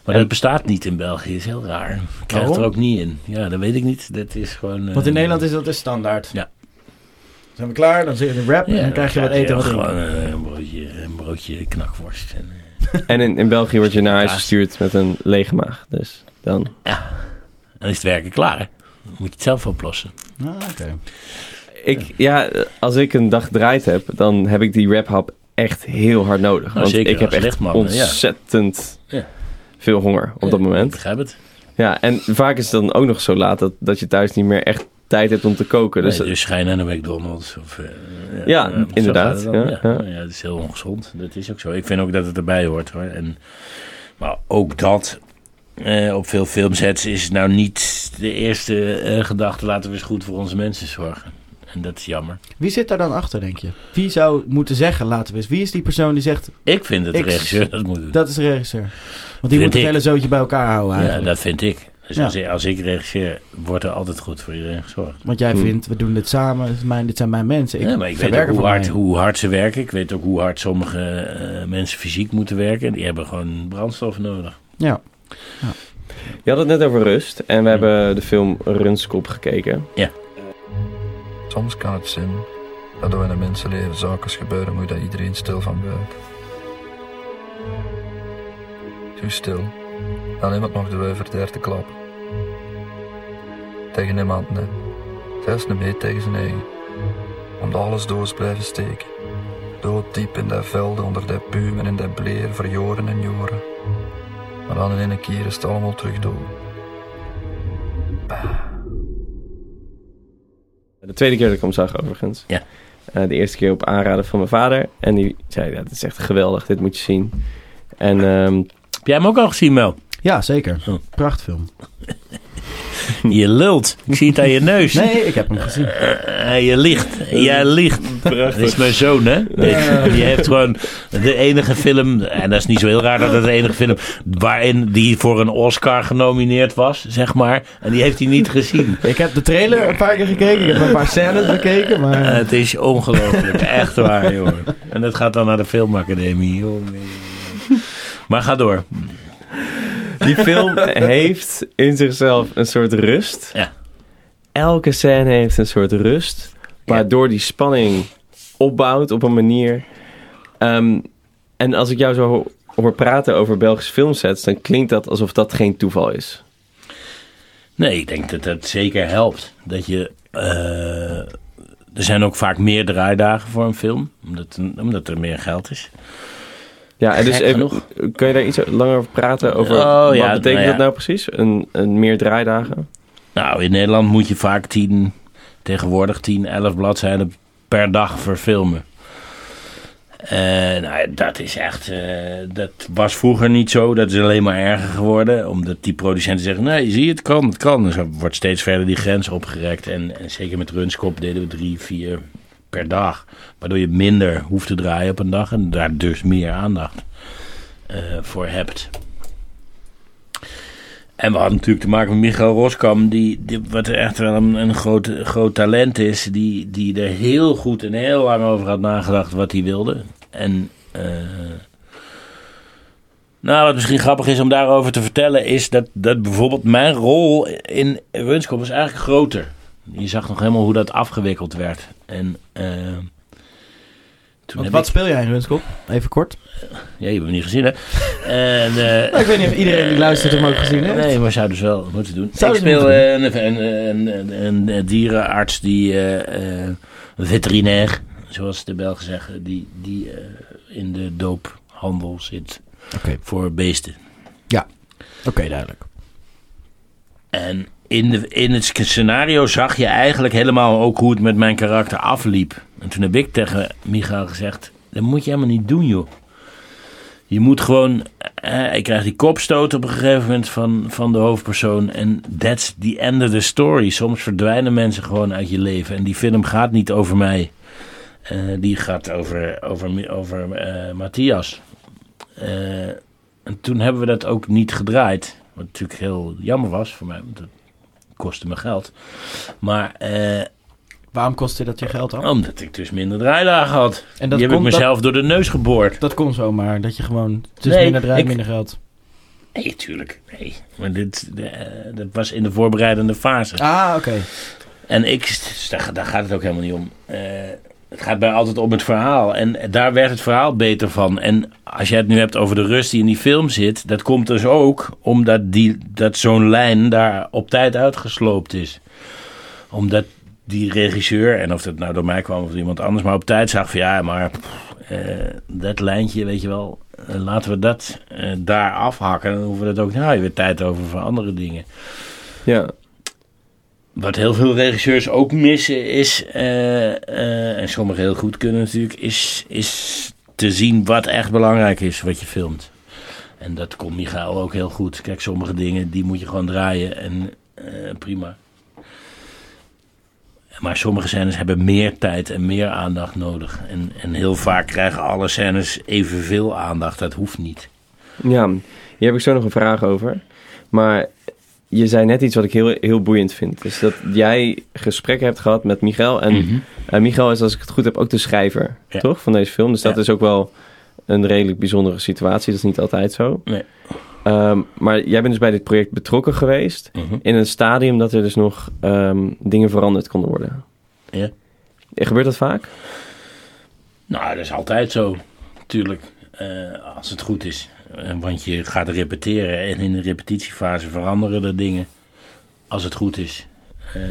Maar En- dat bestaat niet in België, is heel raar. Ik krijg het er ook niet in. Ja, dat weet ik niet. Dat is gewoon. eh, Want in Nederland is dat de standaard. Ja. Zijn we klaar? Dan zit je de rap en dan krijg je wat eten. Gewoon eh, een broodje, een broodje knakworst. En, eh, En in, in België word je naar huis gestuurd met een lege maag. Dus dan... dan is het werken klaar. hè. Dan moet je het zelf oplossen. Ah, oké. Ik, ja, als ik een dag draait heb, dan heb ik die raphap echt heel hard nodig. Nou, want zeker ik heb echt ja. ontzettend Ja. Veel honger op dat Ik moment. begrijp het. Ja, en vaak is het dan ook nog zo laat dat, dat je thuis niet meer echt tijd hebt om te koken. Dus, Dus, dus je naar een McDonald's. Of, eh, Ja, inderdaad, het dan. ja, Ja, ja. Ja, dat is heel ongezond. Dat is ook zo. Ik vind ook dat het erbij hoort hoor. En, maar ook dat. eh, op veel filmsets is het nou niet de eerste eh, gedachte. Laten we eens goed voor onze mensen zorgen. En dat is jammer. Wie zit daar dan achter, denk je? Wie zou moeten zeggen, laten we eens. Wie is die persoon die zegt, Ik vind dat de Ik- regisseur dat moet doen. dat is de regisseur? Want die Vind moet het ik. hele zootje bij elkaar houden ja, eigenlijk. dat vind ik. Dus Ja. als, ik, als ik regisseer, wordt er altijd goed voor iedereen gezorgd. Want jij Hmm. vindt, we doen dit samen, dit, is mijn, dit zijn mijn mensen. Ik, ja, maar ik weet ook hoe hard, mij. hoe hard ze werken. Ik weet ook hoe hard sommige eh, mensen fysiek moeten werken. Die hebben gewoon brandstof nodig. Ja. je had het net over rust en we hebben de film Runskop gekeken. Soms kan het zijn Dat er in een mensenleven zaken gebeuren, moet dat iedereen stil van buiten. Zo stil. Dan iemand nog de wuiver te klappen. Tegen niemand, nee. Zelfs niet mee tegen zijn eigen. Omdat alles doos blijven steken. Dooddiep in dat velden, onder dat puum en in dat bleer, voor joren en joren. Maar dan in een keer is het allemaal terug dood. De tweede keer dat ik hem zag, overigens. Ja. Eh, de eerste keer op aanraden van mijn vader. En die zei, ja, dit is echt geweldig, dit moet je zien. En ehm, Heb jij hem ook al gezien, Mel? Ja, zeker. Oh. Prachtfilm. Je lult. Ik zie het aan je neus. Nee, ik heb hem gezien. Eh, je liegt. Jij liegt. Dat is mijn zoon, hè? Die, die heeft gewoon de enige film... En dat is niet zo heel raar dat het de enige film... waarin die voor een Oscar genomineerd was, zeg maar. En die heeft hij niet gezien. Ik heb de trailer een paar keer gekeken. Ik heb een paar scènes bekeken. Maar Eh, het is ongelooflijk. Echt waar, jongen. En dat gaat dan naar de filmacademie. jongen. Maar ga door. Die film heeft in zichzelf een soort rust. Ja. Elke scène heeft een soort rust. Waardoor die spanning opbouwt op een manier. Ehm, en als ik jou zo ho- hoor praten over Belgische filmsets, dan klinkt dat alsof dat geen toeval is. Nee, ik denk dat dat zeker helpt. Dat je. eh, er zijn ook vaak meer draaidagen voor een film, omdat, omdat er meer geld is. Ja, en dus even, genoeg. kun je daar iets langer over praten? Over Oh, wat ja, betekent nou dat nou precies? Een, een meer draaidagen? Nou, in Nederland moet je vaak 10, tegenwoordig 10, 11 bladzijden per dag verfilmen. Eh, nou, dat is echt. eh, dat was vroeger niet zo. Dat is alleen maar erger geworden. Omdat die producenten zeggen: nee, zie je, het kan, het kan. Dus er wordt steeds verder die grens opgerekt. En, en zeker met Runskop deden we drie, vier per dag. Waardoor je minder hoeft te draaien op een dag. En daar dus meer aandacht eh, voor hebt. En we hadden natuurlijk te maken met Michael Roskam, die, die wat echt wel een, een groot, groot talent is, die, die er heel goed en heel lang over had nagedacht wat hij wilde. En eh, nou, wat misschien grappig is om daarover te vertellen, is dat, dat bijvoorbeeld mijn rol in Runskop was eigenlijk groter. Je zag nog helemaal hoe dat afgewikkeld werd. En eh, toen wat, wat ik, speel jij in Runskop? Even kort. ja, je hebt hem niet gezien hè? En, eh, Nou, ik weet niet of iedereen die luistert hem ook gezien heeft. Nee, maar zouden ze wel moeten doen. Zouden ik speel eh, een, een, een, een, een dierenarts die veterinair, zoals de Belgen zeggen, die, die in de doophandel zit voor beesten. Oké, duidelijk. En in, in het scenario zag je eigenlijk helemaal ook hoe het met mijn karakter afliep. En toen heb ik tegen Michael gezegd: Dat moet je helemaal niet doen, joh. Je moet gewoon. eh, ik krijg die kopstoot op een gegeven moment van, van de hoofdpersoon. En that's the end of the story. Soms verdwijnen mensen gewoon uit je leven. En die film gaat niet over mij. Eh, die gaat over, over, over eh, Matthias. Eh, en toen hebben we dat ook niet gedraaid. Wat natuurlijk heel jammer was voor mij. Want kostte me geld. Maar eh, Waarom kostte dat je geld dan? omdat ik dus minder draaidagen had. En dat Die heb ik mezelf door de neus geboord. Dat, kon zomaar, dat je gewoon... Het is Nee, minder draai, ik- minder geld. Nee, tuurlijk. Nee. Maar dit, eh, dat was in de voorbereidende fase. Ah, oké. En ik, dus daar, daar gaat het ook helemaal niet om. Eh, het gaat bij altijd om het verhaal. En daar werd het verhaal beter van. En als je het nu hebt over de rust die in die film zit, dat komt dus ook omdat die, dat zo'n lijn daar op tijd uitgesloopt is. Omdat die regisseur, en of dat nou door mij kwam of iemand anders, maar op tijd zag van ja, maar eh, dat lijntje, weet je wel, eh, laten we dat eh, daar afhakken. Dan hoeven we dat ook, nou, weer tijd over voor andere dingen. Ja, Wat heel veel regisseurs ook missen is, eh, eh, en sommigen heel goed kunnen natuurlijk, is, is te zien wat echt belangrijk is wat je filmt. En dat komt Michael ook heel goed. Kijk, sommige dingen die moet je gewoon draaien en eh, prima. Maar sommige scènes hebben meer tijd en meer aandacht nodig. En, en heel vaak krijgen alle scènes evenveel aandacht. Dat hoeft niet. ja, hier heb ik zo nog een vraag over. Maar je zei net iets wat ik heel, heel boeiend vind. Dus dat jij gesprekken hebt gehad met Michael. En eh, Michael is, als ik het goed heb, ook de schrijver, Ja. toch? Van deze film. Dus dat Ja. is ook wel een redelijk bijzondere situatie. Dat is niet altijd zo. Nee. Ehm, maar jij bent dus bij dit project betrokken geweest. Mhm. In een stadium dat er dus nog ehm, dingen veranderd konden worden. Ja. Gebeurt dat vaak? Nou, dat is altijd zo, natuurlijk. eh, als het goed is. Eh, want je gaat repeteren en in de repetitiefase veranderen er dingen. Als het goed is. Eh,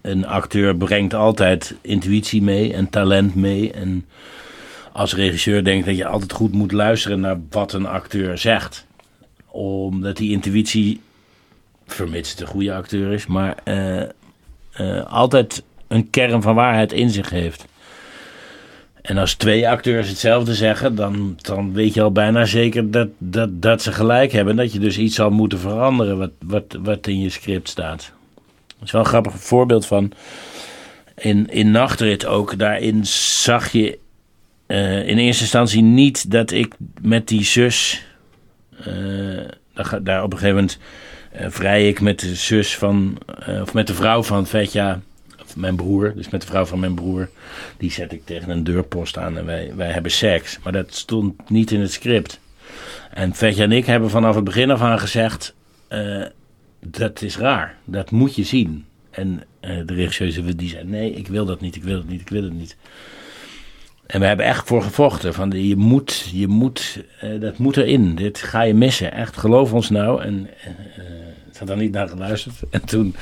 een acteur brengt altijd intuïtie mee en talent mee. En als regisseur denk ik dat je altijd goed moet luisteren naar wat een acteur zegt. Omdat die intuïtie, vermits het een goede acteur is, maar eh, altijd een kern van waarheid in zich heeft. En als twee acteurs hetzelfde zeggen, dan, dan weet je al bijna zeker dat, dat, dat ze gelijk hebben. Dat je dus iets zal moeten veranderen wat, wat, wat in je script staat. Dat is wel een grappig voorbeeld van. In, in Nachtrit ook, daarin zag je eh, in eerste instantie niet dat ik met die zus. eh, daar, op een gegeven moment eh, vrij ik met de zus van. of met de vrouw van Vetja. Mijn broer, dus met de vrouw van mijn broer. Die zet ik tegen een deurpost aan en wij, wij hebben seks. Maar dat stond niet in het script. En Vetja en ik hebben vanaf het begin af aan gezegd. eh, dat is raar. Dat moet je zien. En eh, de regisseur die zei: Nee, ik wil dat niet, ik wil het niet, ik wil het niet. En we hebben echt voor gevochten. Van je moet, je moet, eh, dat moet erin. Dit ga je missen. Echt, geloof ons nou. En eh ze had daar niet naar geluisterd. En toen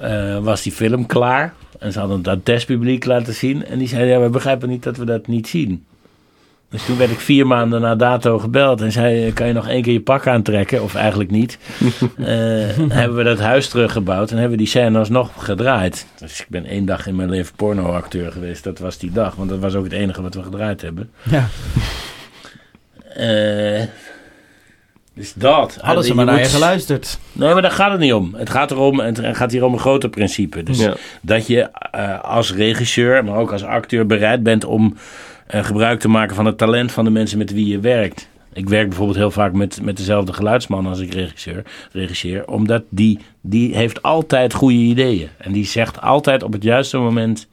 eh, was die film klaar. En ze hadden het aan het testpubliek laten zien. En die zeiden, ja, we begrijpen niet dat we dat niet zien. Dus toen werd ik vier maanden na dato gebeld. En zei, kan je nog één keer je pak aantrekken? Of eigenlijk niet. Eh, hebben we dat huis teruggebouwd. En hebben we die scène alsnog gedraaid. Dus ik ben één dag in mijn leven pornoacteur geweest. Dat was die dag. Want dat was ook het enige wat we gedraaid hebben. Ja. Eh, dus dat. Hadden ze maar naar je geluisterd. Nee, maar daar gaat het niet om. Het gaat erom, het gaat hier om een groter principe. Dus Ja. dat je eh, als regisseur, maar ook als acteur bereid bent om eh, gebruik te maken van het talent van de mensen met wie je werkt. Ik werk bijvoorbeeld heel vaak met, met dezelfde geluidsman als ik regisseur, regisseer. Omdat die, die heeft altijd goede ideeën. En die zegt altijd op het juiste moment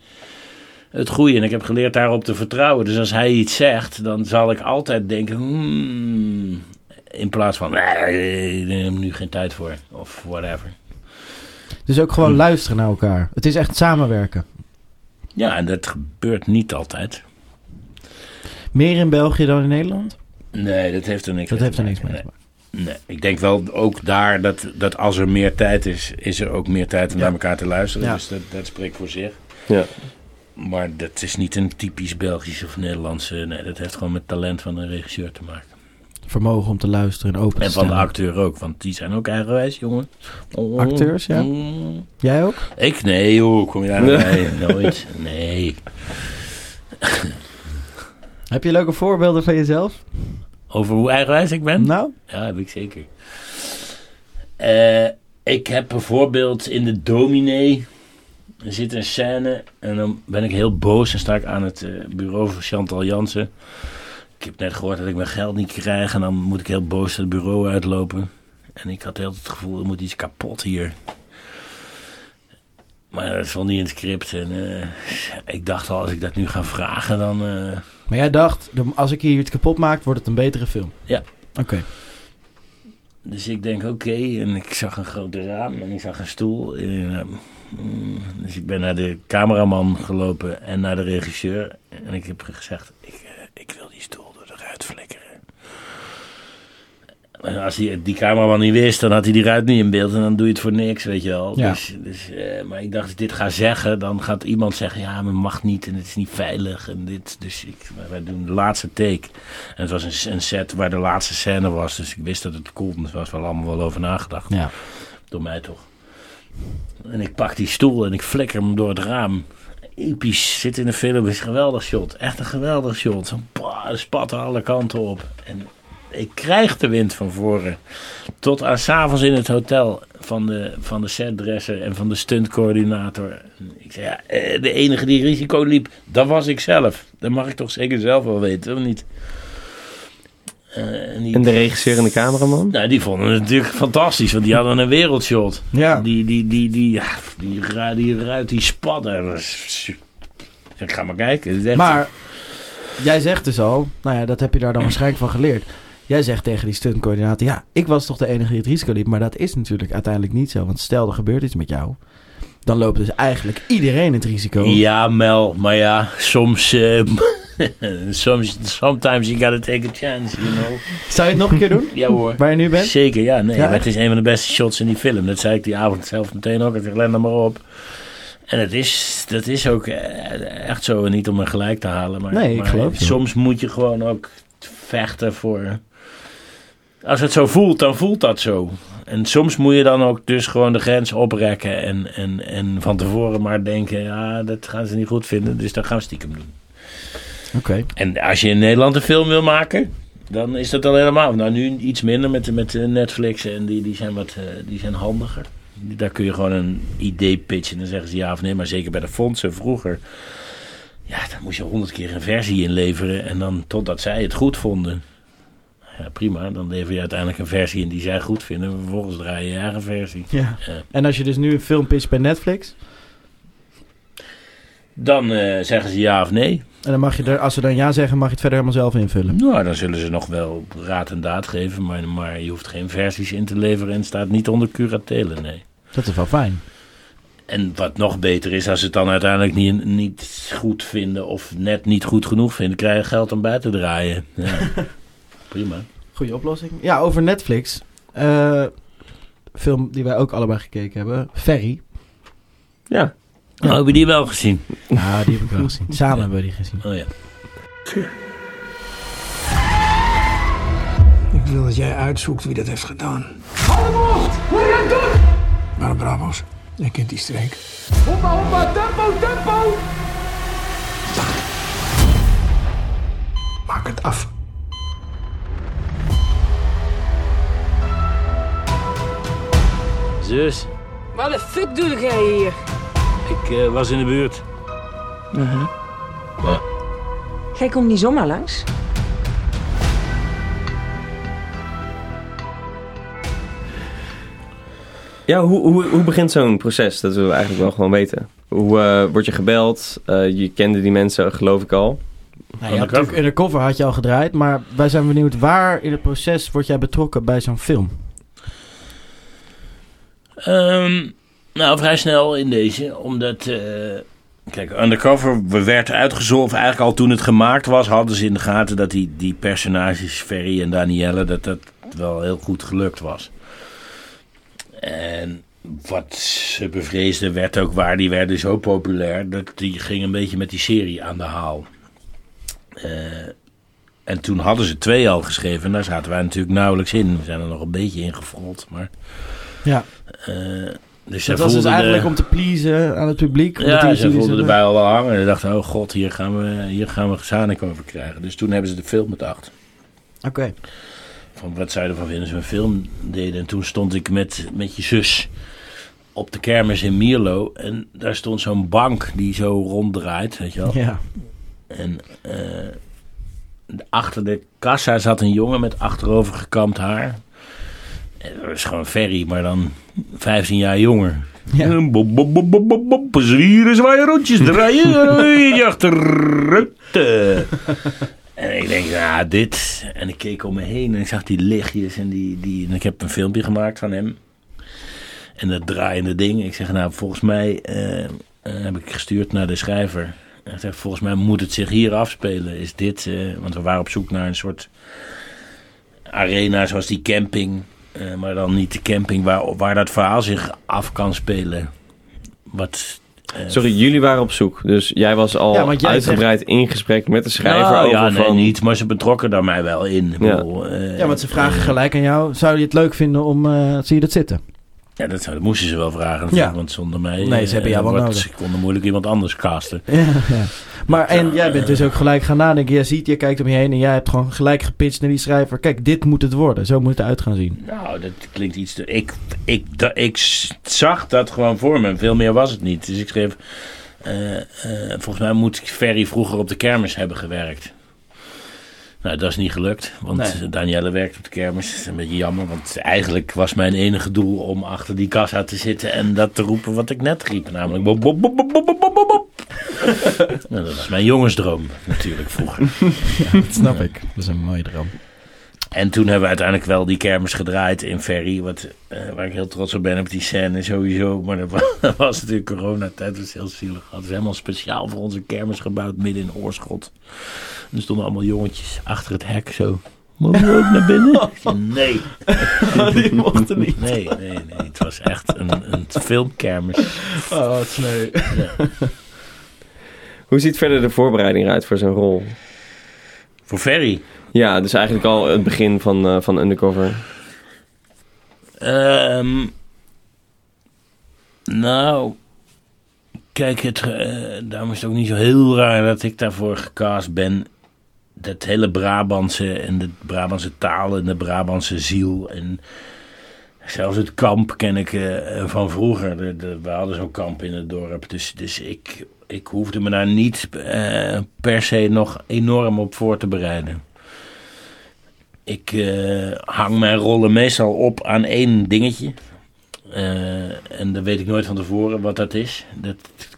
het goede. En ik heb geleerd daarop te vertrouwen. Dus als hij iets zegt, dan zal ik altijd denken... Hmm, in plaats van, nee, ik heb nu geen tijd voor. Of whatever. Dus ook gewoon luisteren naar elkaar. Het is echt samenwerken. Ja, en dat gebeurt niet altijd. Meer in België dan in Nederland? Nee, dat heeft er niks Dat mee heeft er te niks mee maken. Nee, ik denk wel ook daar dat, dat als er meer tijd is, is er ook meer tijd om Ja. naar elkaar te luisteren. Ja. Dus dat, dat spreekt voor zich. Ja. Maar dat is niet een typisch Belgisch of Nederlandse. Nee, dat heeft gewoon met talent van een regisseur te maken. Vermogen om te luisteren en open te En van de acteur ook, want die zijn ook eigenwijs, jongen. Oh, Acteurs, ja? mm. Jij ook? Ik? Nee, joh, kom je daar nou bij? Nooit. Nee. Heb je leuke voorbeelden van jezelf? Over hoe eigenwijs ik ben? Nou? Ja, heb ik zeker. Eh, ik heb bijvoorbeeld in de dominee. Er zit een scène en dan ben ik heel boos en sta ik aan het eh, bureau van Chantal Jansen. Ik heb net gehoord dat ik mijn geld niet krijg en dan moet ik heel boos het bureau uitlopen. En ik had heel het gevoel, er moet iets kapot hier. Maar dat stond niet in het script en eh, ik dacht al, als ik dat nu ga vragen, dan... eh, Maar jij dacht, als ik hier iets kapot maak, wordt het een betere film. Ja. Oké. Dus ik denk, oké, en ik zag een grote raam en ik zag een stoel. En, eh, mm, dus ik ben naar de cameraman gelopen en naar de regisseur. En ik heb gezegd, ik, ik wil die stoel door de ruit flikkeren. En als die, die cameraman niet wist, dan had hij die ruit niet in beeld. En dan doe je het voor niks, weet je wel. Ja. Dus, dus, eh, maar ik dacht, als ik dit ga zeggen, dan gaat iemand zeggen... ja, maar mag niet en het is niet veilig. En dit, dus ik, wij doen de laatste take. En het was een, een set waar de laatste scène was. Dus ik wist dat het kon. Dus er was wel allemaal wel over nagedacht. Ja. Door mij toch. En ik pak die stoel en ik flikker hem door het raam. Episch, zit in de film, is een geweldig shot. Echt een geweldig shot. Zo, er spatten alle kanten op. En ik krijg de wind van voren. Tot aan s'avonds in het hotel van de, van de setdresser en van de stuntcoördinator. Ik zei, ja, eh, de enige die risico liep, dat was ik zelf. Dat mag ik toch zeker zelf wel weten, of niet? Eh, en die, En de regisseur en de cameraman? nou, die vonden het natuurlijk fantastisch, want die hadden een wereldshot. Ja. Die, die, die, die, ja, die, ru- die ruit, die spatten. Ik ga maar kijken. Maar jij zegt dus al, nou ja, dat heb je daar dan waarschijnlijk van geleerd. Jij zegt tegen die stuntcoördinator, ja, ik was toch de enige die het risico liep. Maar dat is natuurlijk uiteindelijk niet zo. Want stel er gebeurt iets met jou. Dan loopt dus eigenlijk iedereen het risico. Ja, Mel, maar ja, soms... eh, soms sometimes you gotta take a chance, you know. Zou je het nog een keer doen? Ja hoor. Waar je nu bent? Zeker, ja. Nee, Ja, maar het is een van de beste shots in die film. Dat zei ik die avond zelf meteen ook. Ik zeg, let er maar op. En het is, dat is ook eh, echt zo. Niet om er gelijk te halen. Maar, Nee, ik maar geloof je. soms moet je gewoon ook vechten voor... Als het zo voelt, dan voelt dat zo. En soms moet je dan ook dus gewoon de grens oprekken. En, en, en van tevoren maar denken, ja, dat gaan ze niet goed vinden. Dus dat gaan we stiekem doen. Oké. En als je in Nederland een film wil maken, dan is dat al helemaal. Nou, nu iets minder met, met eh, Netflix en die, die, zijn wat, eh, die zijn handiger. Daar kun je gewoon een idee pitchen en dan zeggen ze ja of nee. Maar zeker bij de fondsen vroeger, ja, dan moest je honderd keer een versie inleveren. En dan totdat zij het goed vonden. Ja, prima. Dan lever je uiteindelijk een versie in die zij goed vinden. En vervolgens draai je je eigen versie. Ja. Ja. En als je dus nu een film pitcht bij Netflix... Dan eh, zeggen ze ja of nee. en dan mag je er, als ze dan ja zeggen, mag je het verder helemaal zelf invullen. Nou, dan zullen ze nog wel raad en daad geven. Maar, maar je hoeft geen versies in te leveren en staat niet onder curatele, nee. Dat is wel fijn. En wat nog beter is, als ze het dan uiteindelijk niet, niet goed vinden of net niet goed genoeg vinden, krijg je geld om bij te draaien. Ja. Prima. Goeie oplossing. Ja, over Netflix. Eh, film die wij ook allebei gekeken hebben. Ferry. Ja. Oh, heb je die wel gezien? Ja, die heb ik wel gezien. Samen hebben we die gezien. Oh ja. Ik wil dat jij uitzoekt wie dat heeft gedaan. Waar Bravo's? Jij kent die streek. Hoppa, hoppa, tempo, tempo! Maak het af. Zus, Wat de fuck doe jij hier? ik eh, was in de buurt. Jij komt niet zomaar langs. Ja, hoe, hoe, hoe begint zo'n proces? Dat willen we eigenlijk wel gewoon weten. Hoe eh, word je gebeld? Eh, je kende die mensen, geloof ik al. Nou, ja, natuurlijk, in de cover had je al gedraaid. Maar wij zijn benieuwd, waar in het proces word jij betrokken bij zo'n film? Ehm, nou, vrij snel in deze, omdat... eh, kijk, Undercover werd uitgezocht, of eigenlijk al toen het gemaakt was... hadden ze in de gaten dat die, die personages, Ferry en Danielle... dat dat wel heel goed gelukt was. En wat ze bevreesden werd ook waar. Die werden zo populair, dat die ging een beetje met die serie aan de haal. Eh, en toen hadden ze twee al geschreven... en daar zaten wij natuurlijk nauwelijks in. We zijn er nog een beetje in gefrold, maar... Ja, Eh, dus zij dat was dus eigenlijk de, om te pleasen aan het publiek. Ja, ze voelden erbij al wel hangen. En dachten, oh god, hier gaan we, hier gaan we gezanik over krijgen. Dus toen hebben ze de film bedacht. Oké. Van wat zou je ervan vinden we een film deden. En toen stond ik met, met je zus op de kermis in Mierlo. En daar stond zo'n bank die zo ronddraait, weet je wel. Ja. En eh, achter de kassa zat een jongen met achterover gekamd haar. Dat was gewoon Ferry, maar dan 15 jaar jonger. Ja. Ja. Bop, bop, bop, bop, bop, bop. Zwieren, zwaaien, rondjes draaien. je achteruit. eh. En ik denk, nou, dit. En ik keek om me heen en ik zag die lichtjes. En, die, die, en ik heb een filmpje gemaakt van hem. En dat draaiende ding. Ik zeg, nou, volgens mij eh, eh, heb ik gestuurd naar de schrijver. En ik zeg, volgens mij moet het zich hier afspelen. Is dit, eh, want we waren op zoek naar een soort arena zoals die camping. Eh, maar dan niet de camping waar, waar dat verhaal zich af kan spelen. Wat... eh, Sorry, jullie waren op zoek. Dus jij was al Ja, jij uitgebreid in gesprek met de schrijver nou, over ja, nee, van... niet. Maar ze betrokken daar mij wel in. Ik Ja. bedoel, eh, ja, want ze vragen gelijk aan jou. Zou je het leuk vinden om... eh zie je dat zitten? Ja, dat, moesten ze wel vragen. Ja. Want zonder mij... Nee, ze hebben jou eh, wel wordt- nodig. Ze konden moeilijk iemand anders casten. Ja, ja. Maar en jij bent dus ook gelijk gaan nadenken. Jij ziet, je kijkt om je heen en jij hebt gewoon gelijk gepitcht naar die schrijver. Kijk, dit moet het worden. Zo moet het eruit gaan zien. Nou, dat klinkt iets te... Ik, ik, ik zag dat gewoon voor me. Veel meer was het niet. Dus ik schreef... eh, eh, volgens mij moet Ferry vroeger op de kermis hebben gewerkt. Nou, dat is niet gelukt. Want Nee. Danielle werkt op de kermis. Dat is een beetje jammer. Want eigenlijk was mijn enige doel om achter die kassa te zitten... en dat te roepen wat ik net riep. Namelijk... Bop, bop, bop, bop, bop, bop, bop, nou, dat was mijn jongensdroom natuurlijk vroeger. Dat snap ik. Dat is een mooie droom. En toen hebben we uiteindelijk wel die kermis gedraaid in Ferry. Wat, eh, waar ik heel trots op ben op die scène sowieso. Maar dat was, dat was natuurlijk coronatijd. Dat was heel zielig. Hadden ze helemaal speciaal voor onze kermis gebouwd midden in Oorschot. En er stonden allemaal jongetjes achter het hek zo. Mogen we ook naar binnen? Zei, nee. Die mochten niet. Nee, nee, nee. Het was echt een, een filmkermis. Oh, wat sneu. Hoe ziet verder de voorbereiding eruit voor zo'n rol? Voor Ferry. Ja, dus eigenlijk al het begin van, eh, van Undercover. Ehm, nou, kijk, het, eh, daarom is het ook niet zo heel raar dat ik daarvoor gecast ben. Dat hele Brabantse en de Brabantse taal en de Brabantse ziel. En zelfs het kamp ken ik eh, van vroeger. De, de- we hadden zo'n kamp in het dorp. Dus, dus ik, ik hoefde me daar niet eh, per se nog enorm op voor te bereiden. Ik eh, hang mijn rollen meestal op aan één dingetje. Eh, en dan weet ik nooit van tevoren wat dat is. Dat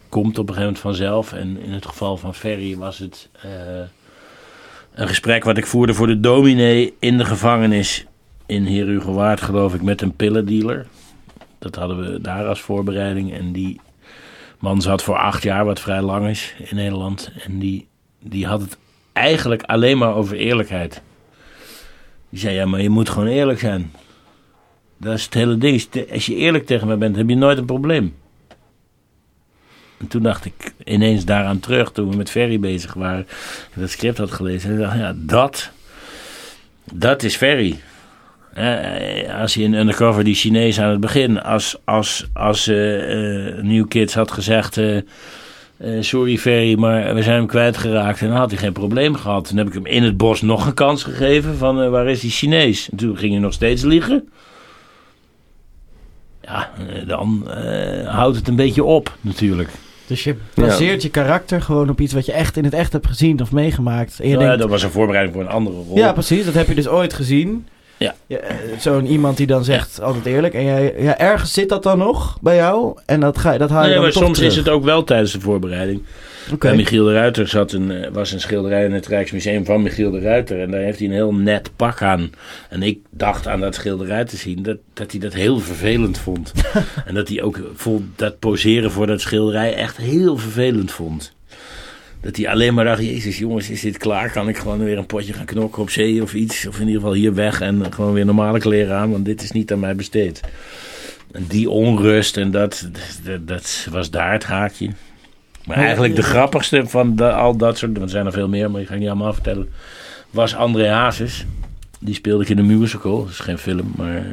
komt op een gegeven moment vanzelf. En in het geval van Ferry was het een gesprek wat ik voerde voor de dominee in de gevangenis in Heer Hugo Waard, geloof ik, met een pillendealer. Dat hadden we daar als voorbereiding. En die man zat voor acht jaar, wat vrij lang is in Nederland. En die, die had het eigenlijk alleen maar over eerlijkheid. Die zei, ja, maar je moet gewoon eerlijk zijn. Dat is het hele ding. Als je eerlijk tegen mij bent, heb je nooit een probleem. En toen dacht ik ineens daaraan terug, toen we met Ferry bezig waren. En dat script had gelezen. En ik dacht, ja, dat, dat is Ferry. Eh, als je in Undercover die Chinees aan het begin, als, als, als eh, eh, New Kids had gezegd... eh, sorry Ferry, maar we zijn hem kwijtgeraakt. En dan had hij geen probleem gehad. Toen heb ik hem in het bos nog een kans gegeven van waar is die Chinees? En toen ging hij nog steeds liegen. Ja, dan eh, houdt het een beetje op natuurlijk. Dus je baseert je karakter gewoon op iets wat je echt in het echt hebt gezien of meegemaakt. En je Nou ja, dat was een voorbereiding voor een andere rol. ja, precies. Dat heb je dus ooit gezien. Ja. Zo'n iemand die dan zegt altijd eerlijk. En jij, ja, ergens zit dat dan nog bij jou. En dat, ga, je- dat haal je Nee, dan maar toch soms terug. is het ook wel tijdens de voorbereiding. Bij Michiel de Ruiter zat een, eh, was een schilderij in het Rijksmuseum van Michiel de Ruiter. En daar heeft hij een heel net pak aan. En ik dacht aan dat schilderij te zien dat, dat hij dat heel vervelend vond. en dat hij ook vond dat poseren voor dat schilderij echt heel vervelend vond. Dat hij alleen maar dacht, jezus jongens, is dit klaar? Kan ik gewoon weer een potje gaan knokken op zee of iets? Of in ieder geval hier weg en gewoon weer normale kleren aan, want dit is niet aan mij besteed. En die onrust en dat, dat, dat was daar het haakje. Maar eigenlijk de grappigste van de, al dat soort, want er zijn er veel meer, maar ik ga niet allemaal vertellen, was André Hazes. Die speelde ik in een musical, dat is geen film, maar eh,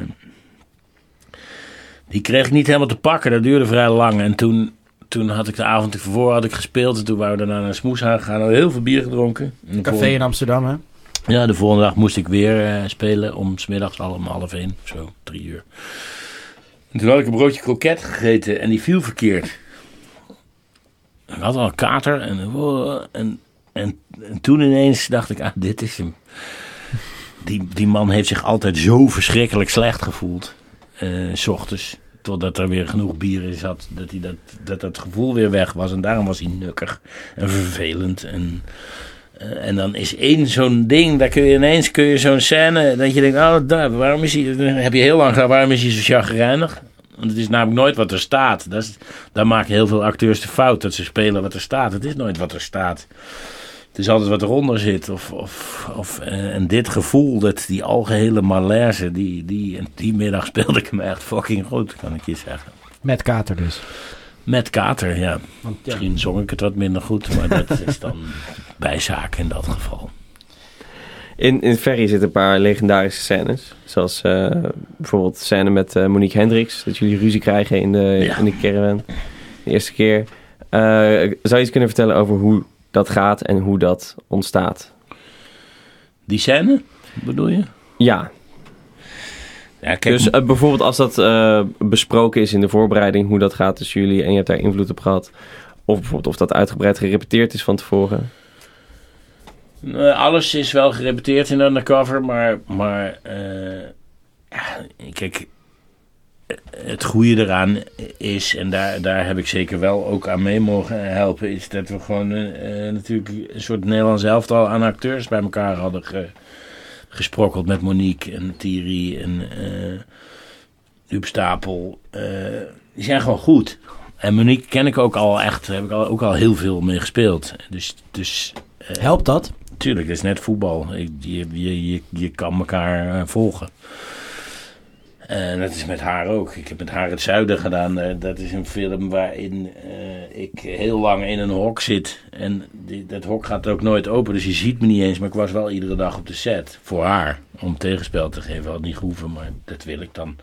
die kreeg ik niet helemaal te pakken. Dat duurde vrij lang. En toen, toen had ik de avond ervoor had ik gespeeld en toen waren we daarna naar een smoeshaag gegaan. Hadden heel veel bier gedronken. En de Café volgende- in Amsterdam, hè? ja, de volgende dag moest ik weer eh, spelen om smiddags al om half één, zo, drie uur. En toen had ik een broodje kroket gegeten en die viel verkeerd. Ik had al een kater en, oh, en, en, en toen ineens dacht ik, ah, dit is hem. Die, die man heeft zich altijd zo verschrikkelijk slecht gevoeld, eh, s ochtends. Totdat er weer genoeg bier in zat, dat, hij dat, dat dat gevoel weer weg was. En daarom was hij nukkig en vervelend en... Eh, en dan is één zo'n ding, daar kun je ineens kun je zo'n scène, dat je denkt, oh, daar, waarom is hij, heb je heel lang gedaan, waarom is hij zo chagrijnig? Want het is namelijk nooit wat er staat. Dat daar maken heel veel acteurs de fout, dat ze spelen wat er staat. Het is nooit wat er staat. Het is altijd wat eronder zit. Of, of, of, eh, en dit gevoel, dat, die algehele malaise, die, die, die middag speelde ik hem echt fucking goed, kan ik je zeggen. Met kater dus. Met kater, ja. Want, ja. Misschien zong ik het wat minder goed, maar dat is dan bijzaak in dat geval. In, in Ferry zitten een paar legendarische scènes. Zoals eh, bijvoorbeeld de scène met eh, Monique Hendricks. Dat jullie ruzie krijgen in de, Ja. in de caravan. De eerste keer. Eh, zou je iets kunnen vertellen over hoe dat gaat en hoe dat ontstaat? Die scène, bedoel je? Ja, Ja, kijk, dus eh, bijvoorbeeld als dat eh, besproken is in de voorbereiding, hoe dat gaat tussen jullie en je hebt daar invloed op gehad. Of bijvoorbeeld of dat uitgebreid gerepeteerd is van tevoren. eh, alles is wel gerepeteerd in Undercover, maar, maar eh, ja, kijk, het goede eraan is, en daar, daar heb ik zeker wel ook aan mee mogen helpen, is dat we gewoon eh, eh, natuurlijk een soort Nederlands elftal aan acteurs bij elkaar hadden ge- gesprokkeld met Monique en Thierry en Huub Stapel. die zijn gewoon goed. En Monique ken ik ook al echt, heb ik al, ook al heel veel mee gespeeld. Dus, dus Helpt dat? Tuurlijk, het is net voetbal. Je, je, je, je kan elkaar volgen. En dat is met haar ook. Ik heb met haar het zuiden gedaan. Eh, dat is een film waarin eh, ik heel lang in een hok zit. En die, dat hok gaat ook nooit open. Dus je ziet me niet eens. Maar ik was wel iedere dag op de set. Voor haar. Om tegenspel te geven. Had niet gehoeven. Maar dat wil ik dan.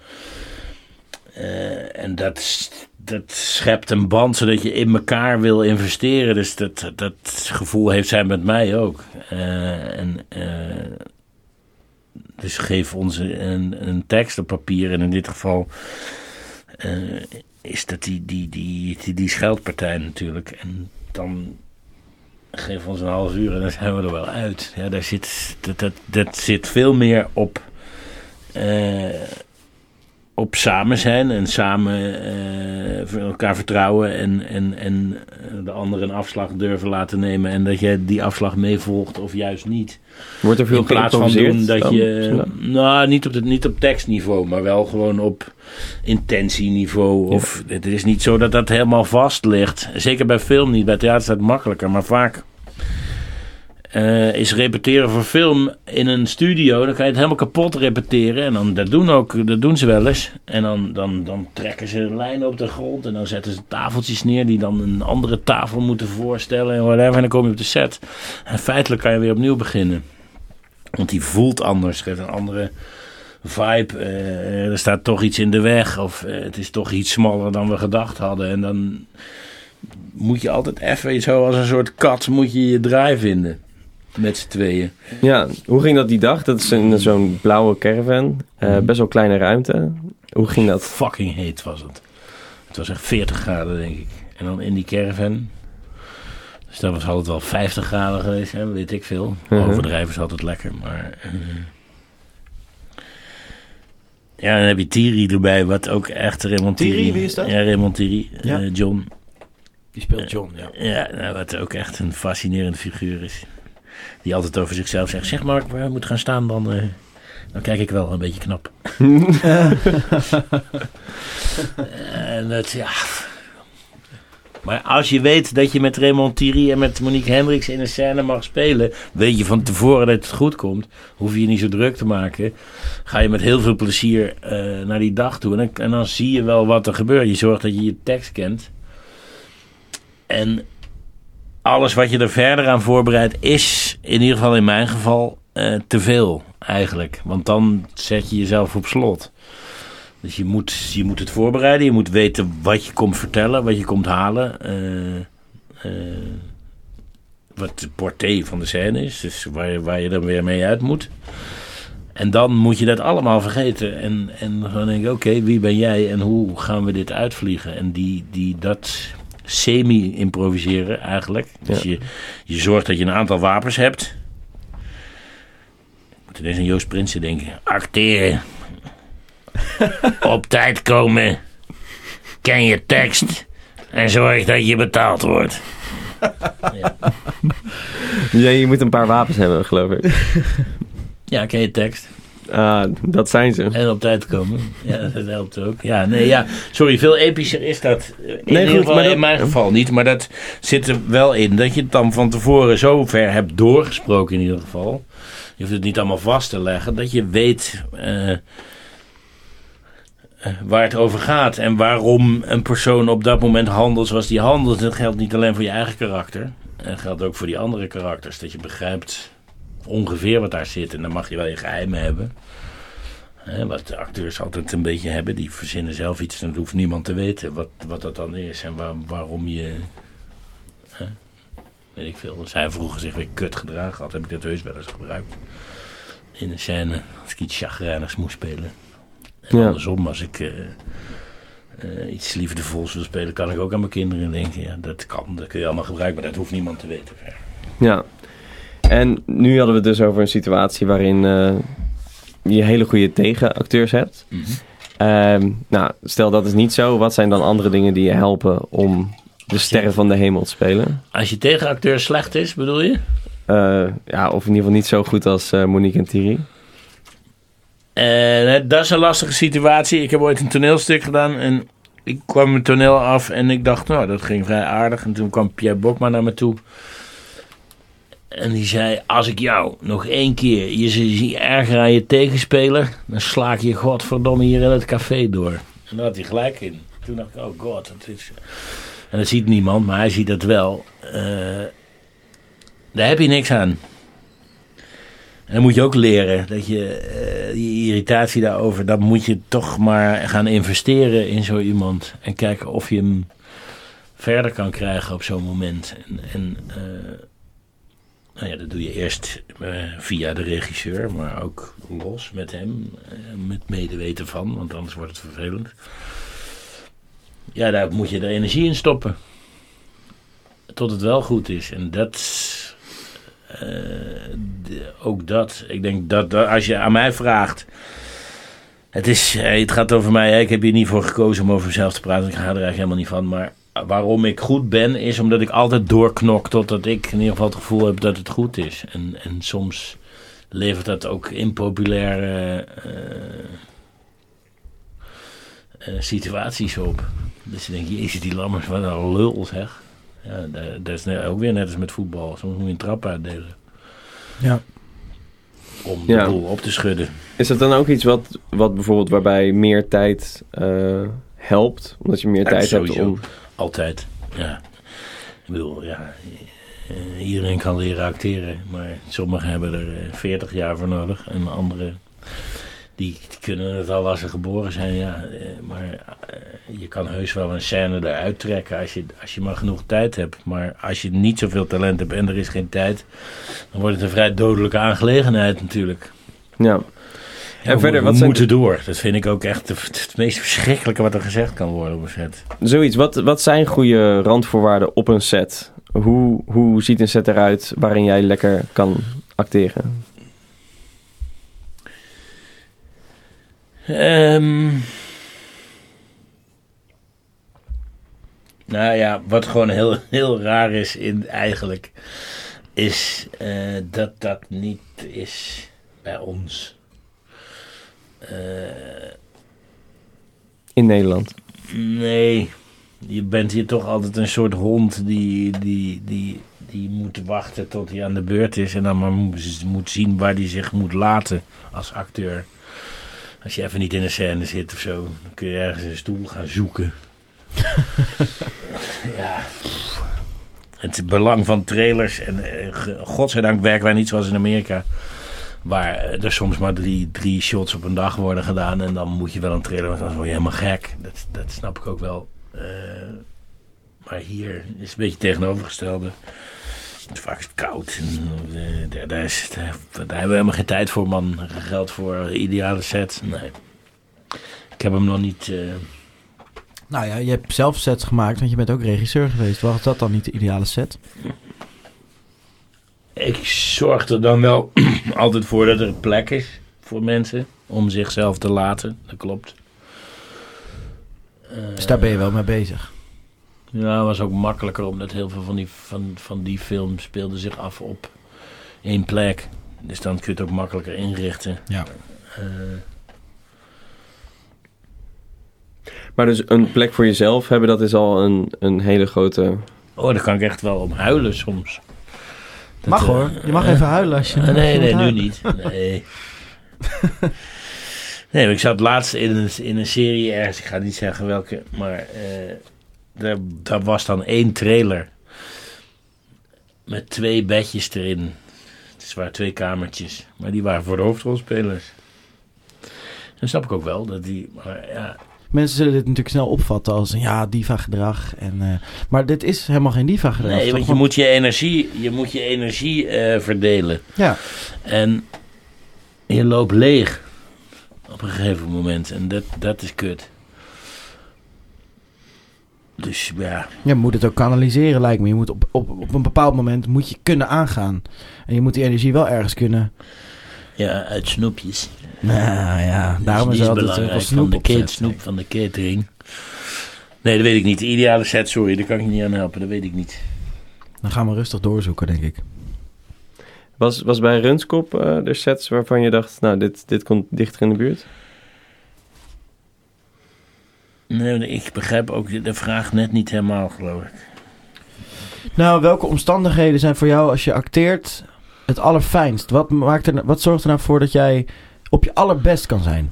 Eh, en dat, dat schept een band zodat je in elkaar wil investeren. Dus dat, dat gevoel heeft zij met mij ook. Eh, en, eh, dus geef ons een, een tekst op papier. En in dit geval eh, is dat die, die, die, die, die scheldpartij natuurlijk. En dan geef ons een half uur en dan zijn we er wel uit. Ja, daar zit, dat, dat, dat zit veel meer op, eh, op samen zijn en samen voor elkaar vertrouwen en, en, en de ander een afslag durven laten nemen en dat je die afslag meevolgt of juist niet. Wordt er veel In plaats van doen dat dan? je. Nou, niet op, het, niet op tekstniveau, maar wel gewoon op intentieniveau. Of het is niet zo dat dat helemaal vast ligt. Zeker bij film niet. Bij theater is dat makkelijker, maar vaak. Eh, is repeteren voor film in een studio, dan kan je het helemaal kapot repeteren. En dan, dat, doen ook, dat doen ze wel eens. En dan, dan, dan trekken ze lijnen op de grond. En dan zetten ze tafeltjes neer die dan een andere tafel moeten voorstellen. En whatever. En dan kom je op de set. En feitelijk kan je weer opnieuw beginnen. Want die voelt anders, geeft een andere vibe. Eh, er staat toch iets in de weg. Of eh, het is toch iets smaller dan we gedacht hadden. En dan moet je altijd even zo als een soort kat moet je je draai vinden. Met z'n tweeën. Ja, hoe ging dat die dag? Dat is in zo'n blauwe caravan. Eh, best wel kleine ruimte. Hoe ging dat? Fucking heet was het. Het was echt 40 graden denk ik. En dan in die caravan. Dus dat was altijd wel 50 graden geweest, hè, weet ik veel. Mhm. Overdrijven is altijd lekker, maar... eh, ja, dan heb je Thierry erbij, wat ook echt Raymond Thierry... Thierry, wie is dat? Ja, Raymond Thierry, Ja. eh, John. Die speelt John, ja. Ja, nou, wat ook echt een fascinerende figuur is. Die altijd over zichzelf zegt, zeg maar, waar we moeten gaan staan, dan, eh, dan kijk ik wel een beetje knap. en dat, ja... Maar als je weet dat je met Raymond Thierry en met Monique Hendricks in een scène mag spelen, weet je van tevoren dat het goed komt, hoef je je niet zo druk te maken. Ga je met heel veel plezier eh, naar die dag toe en dan, en dan zie je wel wat er gebeurt. Je zorgt dat je je tekst kent. En alles wat je er verder aan voorbereidt is, in ieder geval in mijn geval, eh, te veel eigenlijk. Want dan zet je jezelf op slot. Dus je moet, je moet het voorbereiden, je moet weten wat je komt vertellen, wat je komt halen. eh, eh, wat de porté van de scène is, dus waar je, waar je weer mee uit moet. En dan moet je dat allemaal vergeten. En, en gewoon denken, oké, wie ben jij en hoe gaan we dit uitvliegen? En die, die dat semi-improviseren eigenlijk. Dus je, je zorgt dat je een aantal wapens hebt. Ik moet ineens aan Joost Prinsen denken. Acteren. Op tijd komen. Ken je tekst. En zorg dat je betaald wordt. Ja, je moet een paar wapens hebben, geloof ik. Ja, ken je tekst. Ah, dat zijn ze. En op tijd komen. Ja, dat helpt ook. Ja, nee, ja. Sorry, veel epischer is dat. In Nee, ieder geval dat- in mijn geval niet. Maar dat zit er wel in. Dat je het dan van tevoren zo ver hebt doorgesproken in ieder geval. Je hoeft het niet allemaal vast te leggen. Dat je weet eh, eh, waar het over gaat. En waarom een persoon op dat moment handelt zoals die handelt. Dat geldt niet alleen voor je eigen karakter. Dat geldt ook voor die andere karakters. Dat je begrijpt ongeveer wat daar zit. En dan mag je wel je geheimen hebben. Hè, wat de acteurs altijd een beetje hebben. Die verzinnen zelf iets en dat hoeft niemand te weten wat, wat dat dan is. En waar- waarom je... Hè, weet ik veel. Als hij vroeger zich weer kut gedragen had, heb ik dat heus wel eens gebruikt. In een scène, als ik iets chagrijnigs moest spelen. En Ja. andersom, als ik... eh, eh, iets liefdevols wil spelen, kan ik ook aan mijn kinderen denken. Ja, dat kan, dat kun je allemaal gebruiken, maar dat hoeft niemand te weten. Ja. En nu hadden we het dus over een situatie waarin eh, je hele goede tegenacteurs hebt. Ehm, nou, stel dat is niet zo. Wat zijn dan andere dingen die je helpen om de sterren van de hemel te spelen? Als je tegenacteur slecht is, bedoel je? Eh, ja, of in ieder geval niet zo goed als eh, Monique en Thierry. Dat is een lastige situatie. Ik heb ooit een toneelstuk gedaan en ik kwam mijn toneel af en ik dacht, nou, dat ging vrij aardig. En toen kwam Pierre Bokma naar me toe. En die zei, als ik jou nog één keer je zie erger aan je tegenspeler, dan sla ik je godverdomme hier in het café door. En daar had hij gelijk in. Toen dacht ik, oh god, dat is... En dat ziet niemand, maar hij ziet dat wel. Eh, daar heb je niks aan. En dan moet je ook leren dat je eh, die irritatie daarover, dan moet je toch maar gaan investeren in zo iemand. En kijken of je hem verder kan krijgen op zo'n moment. En, en eh, nou ja, dat doe je eerst eh, via de regisseur, maar ook los met hem, eh, met medeweten van, want anders wordt het vervelend. Ja, daar moet je de energie in stoppen. Tot het wel goed is. En dat. de- ook dat. Ik denk dat, dat als je aan mij vraagt. Het, is, het gaat over mij. Ik heb hier niet voor gekozen om over mezelf te praten. Ik ga er eigenlijk helemaal niet van. Maar waarom ik goed ben, is omdat ik altijd doorknok totdat ik in ieder geval het gevoel heb dat het goed is. En, en soms levert dat ook impopulaire eh, eh, situaties op. Dus je denkt, jezus, die lammers, wat een lul zeg. Ja, dat, is net- ook weer net als met voetbal. Soms moet je een trap uitdelen. Ja. Om de Ja. boel op te schudden. Is dat dan ook iets wat, wat bijvoorbeeld waarbij meer tijd eh, helpt? Omdat je meer Ja, tijd hebt om... Altijd, ja. Ik bedoel, ja, eh, iedereen kan leren acteren, maar sommigen hebben er eh, 40 jaar voor nodig en anderen die kunnen het al als ze geboren zijn, ja. eh, Maar eh, je kan heus wel een scène eruit trekken als je, als je maar genoeg tijd hebt. Maar als je niet zoveel talent hebt en er is geen tijd, dan wordt het een vrij dodelijke aangelegenheid natuurlijk. Ja. Ja, En we, verder, we wat zijn- moeten door. Dat vind ik ook echt het, het meest verschrikkelijke wat er gezegd kan worden op een set. Zoiets. Wat, wat zijn goede randvoorwaarden op een set? Hoe, hoe ziet een set eruit waarin jij lekker kan acteren? Ehm nou ja, wat gewoon heel, heel raar is in, eigenlijk, is eh, dat dat niet is bij ons. Eh, In Nederland. nee, je bent hier toch altijd een soort hond die, die, die, die moet wachten tot hij aan de beurt is en dan maar moet, zien waar hij zich moet laten als acteur. Als je even niet in een scène zit of zo, dan kun je ergens een stoel gaan zoeken. ja. Het belang van trailers. En eh, godzijdank werken wij niet zoals in Amerika. Waar er soms maar drie, drie shots op een dag worden gedaan. En dan moet je wel een trailer, want anders word je helemaal gek. Dat, dat snap ik ook wel. Eh, maar hier is het een beetje tegenovergestelde. Het is vaak koud. Eh, daar, daar, is, daar hebben we helemaal geen tijd voor, man. Geld voor ideale set. Nee. Ik heb hem nog niet. eh, Nou ja, je hebt zelf sets gemaakt, want je bent ook regisseur geweest. Was dat dan niet de ideale set? Ik zorg er dan wel altijd voor dat er een plek is voor mensen om zichzelf te laten. Dat klopt. Dus daar ben je wel mee bezig. Ja, het was ook makkelijker omdat heel veel van die, van, van die films speelden zich af op één plek. Dus dan kun je het ook makkelijker inrichten. Ja. Eh, Maar dus een plek voor jezelf hebben, dat is al een, een hele grote... oh, daar kan ik echt wel om huilen soms. Dat, Mag eh, hoor. Je mag even huilen als je... Nee, nee, nu niet. Nee. nee, maar ik zat laatst in een, in een serie ergens, ik ga niet zeggen welke, maar eh daar, daar was dan één trailer. Met twee bedjes erin. Het waren twee kamertjes, maar die waren voor de hoofdrolspelers. Dan snap ik ook wel dat die, maar ja, Mensen zullen dit natuurlijk snel opvatten als een ja, diva-gedrag. En, eh, maar dit is helemaal geen diva-gedrag. nee, want je moet je energie, je moet je energie eh, verdelen. Ja, En je loopt leeg op een gegeven moment. En dat, dat is kut. Dus ja, je moet het ook kanaliseren lijkt me. Je moet op, op, op een bepaald moment moet je kunnen aangaan. En je moet die energie wel ergens kunnen... ja uit snoepjes. Nou ja, daarom is er altijd belangrijk wel van snoep de set. snoep van de catering. Nee, dat weet ik niet. De ideale set, sorry, daar kan ik je niet aan helpen. Dat weet ik niet. Dan gaan we rustig doorzoeken, denk ik. Was, was bij Runskop eh er sets waarvan je dacht, nou, dit, dit komt dichter in de buurt? Nee, ik begrijp ook de vraag net niet helemaal, geloof ik. Nou, welke omstandigheden zijn voor jou als je acteert het allerfijnst? Wat, maakt er, wat zorgt er nou voor dat jij op je allerbest kan zijn?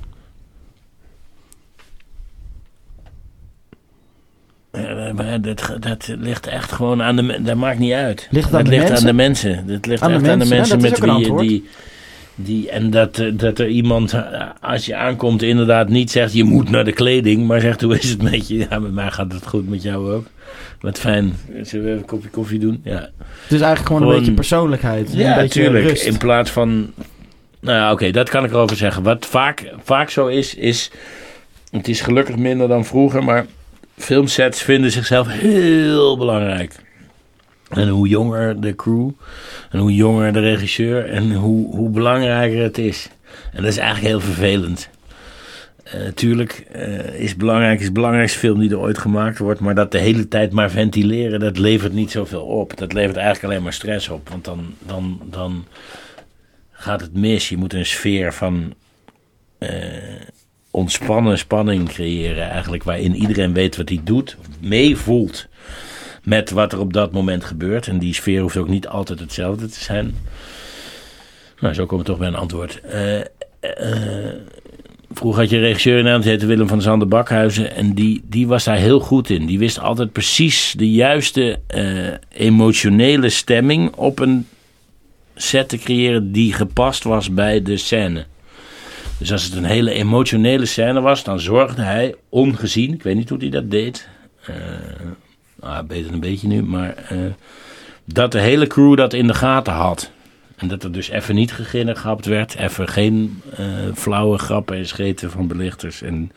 Dat, dat ligt echt gewoon aan de... Dat maakt niet uit. Ligt het dat de ligt mensen? aan de mensen. Dat ligt Aan de echt aan de mensen? Ja, met een wie die... Die, en dat, eh, dat er iemand, eh, als je aankomt, inderdaad niet zegt... je moet naar de kleding, maar zegt hoe is het met je? Ja, met mij gaat het goed, met jou ook. Wat fijn. Zullen we even een kopje koffie doen? Ja. Het is eigenlijk gewoon, een Gewoon- beetje persoonlijkheid. Ja, een beetje tuurlijk. rust. In plaats van... Nou ja, oké, dat kan ik erover zeggen. Wat vaak, vaak zo is, is... Het is gelukkig minder dan vroeger, maar filmsets vinden zichzelf heel belangrijk. En hoe jonger de crew, en hoe jonger de regisseur, en hoe, hoe belangrijker het is. En dat is eigenlijk heel vervelend. Eh, tuurlijk eh, is belangrijk, is belangrijkste film die er ooit gemaakt wordt. Maar dat de hele tijd maar ventileren, dat levert niet zoveel op. Dat levert eigenlijk alleen maar stress op. Want dan, dan, dan gaat het mis. Je moet een sfeer van eh, ontspannen spanning creëren. Eigenlijk waarin iedereen weet wat hij doet. Meevoelt met wat er op dat moment gebeurt. En die sfeer hoeft ook niet altijd hetzelfde te zijn. Nou, zo kom ik toch bij een antwoord. Eh, Vroeger had je een regisseur in Nederland, heette Willem van Zander Bakhuizen. En die, die was daar heel goed in. Die wist altijd precies de juiste emotionele stemming op een set te creëren die gepast was bij de scène. Dus als het een hele emotionele scène was, dan zorgde hij ongezien, ik weet niet hoe hij dat deed, nou, beter een beetje nu, maar eh, dat de hele crew dat in de gaten had. En dat er dus even niet geginnegapt werd, even geen eh, flauwe grappen en scheten van belichters en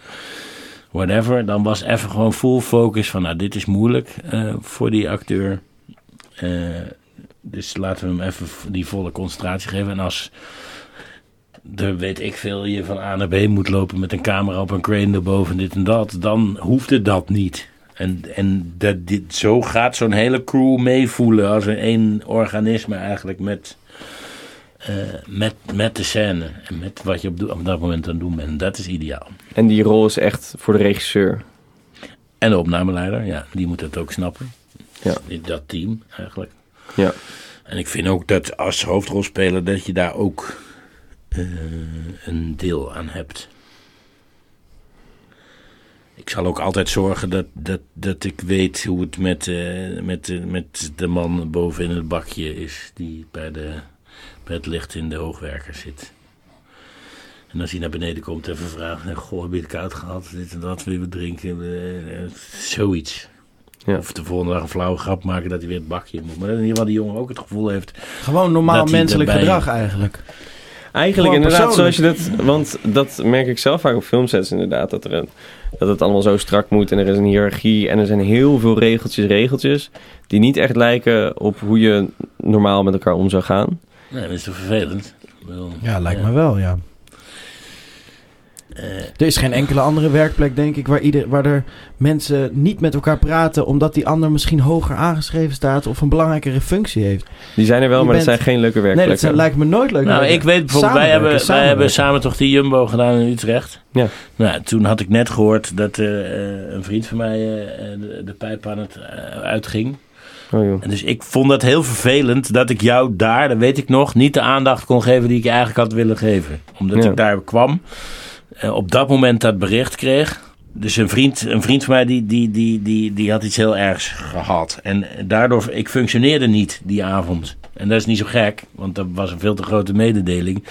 whatever. Dan was even gewoon full focus van, nou dit is moeilijk voor die acteur. Dus laten we hem even die volle concentratie geven. En als er weet ik veel, je van A naar B moet lopen met een camera op een crane erboven, dit en dat, dan hoefde dat niet. En, en dat, dit, zo gaat zo'n hele crew meevoelen als een één organisme eigenlijk met, eh, met, met de scène. En met wat je op, dat moment aan het doen bent. Dat is ideaal. En die rol is echt voor de regisseur. En de opnameleider, ja, die moet dat ook snappen. Ja. Dat team eigenlijk. Ja. En ik vind ook dat als hoofdrolspeler dat je daar ook eh, een deel aan hebt. Ik zal ook altijd zorgen dat, dat, dat ik weet hoe het met, eh, met, de- met de man boven in het bakje is. Die bij, de, bij het licht in de hoogwerker zit. En als hij naar beneden komt even vragen: Goh, heb je het koud gehad? Dit en dat, wil je wat drinken? Eh, eh, zoiets. Ja. Of de volgende dag een flauwe grap maken dat hij weer het bakje in moet. Maar in ieder geval die jongen ook het gevoel heeft. Gewoon normaal Dat hij menselijk erbij- gedrag eigenlijk. Eigenlijk Gewoon inderdaad, zoals je dat... Want dat merk ik zelf vaak op filmsets inderdaad. Dat, er een, dat het allemaal zo strak moet en er is een hiërarchie. En er zijn heel veel regeltjes, regeltjes... die niet echt lijken op hoe je normaal met elkaar om zou gaan. Nee, dat is toch vervelend? Ja, lijkt me wel, ja. Eh, Er is geen enkele andere werkplek, denk ik, waar, ieder, waar er mensen niet met elkaar praten... omdat die ander misschien hoger aangeschreven staat of een belangrijkere functie heeft. Die zijn er wel, Je maar dat zijn geen leuke Nee, werkplekken. dat zijn, lijkt me nooit leuk. nou, ik weet bijvoorbeeld, wij hebben, wij hebben samen toch die Jumbo gedaan in Utrecht. Ja. Nou, toen had ik net gehoord dat eh, eh, een vriend van mij de, de pijp aan het uitging. Oh, joh. En dus ik vond dat heel vervelend dat ik jou daar, dat weet ik nog, niet de aandacht kon geven die ik je eigenlijk had willen geven. Omdat Ja. ik daar kwam, op dat moment dat bericht kreeg. Dus een vriend, een vriend van mij die, die, die, die, die had iets heel ergs gehad. En daardoor, ik functioneerde niet die avond. En dat is niet zo gek, want dat was een veel te grote mededeling.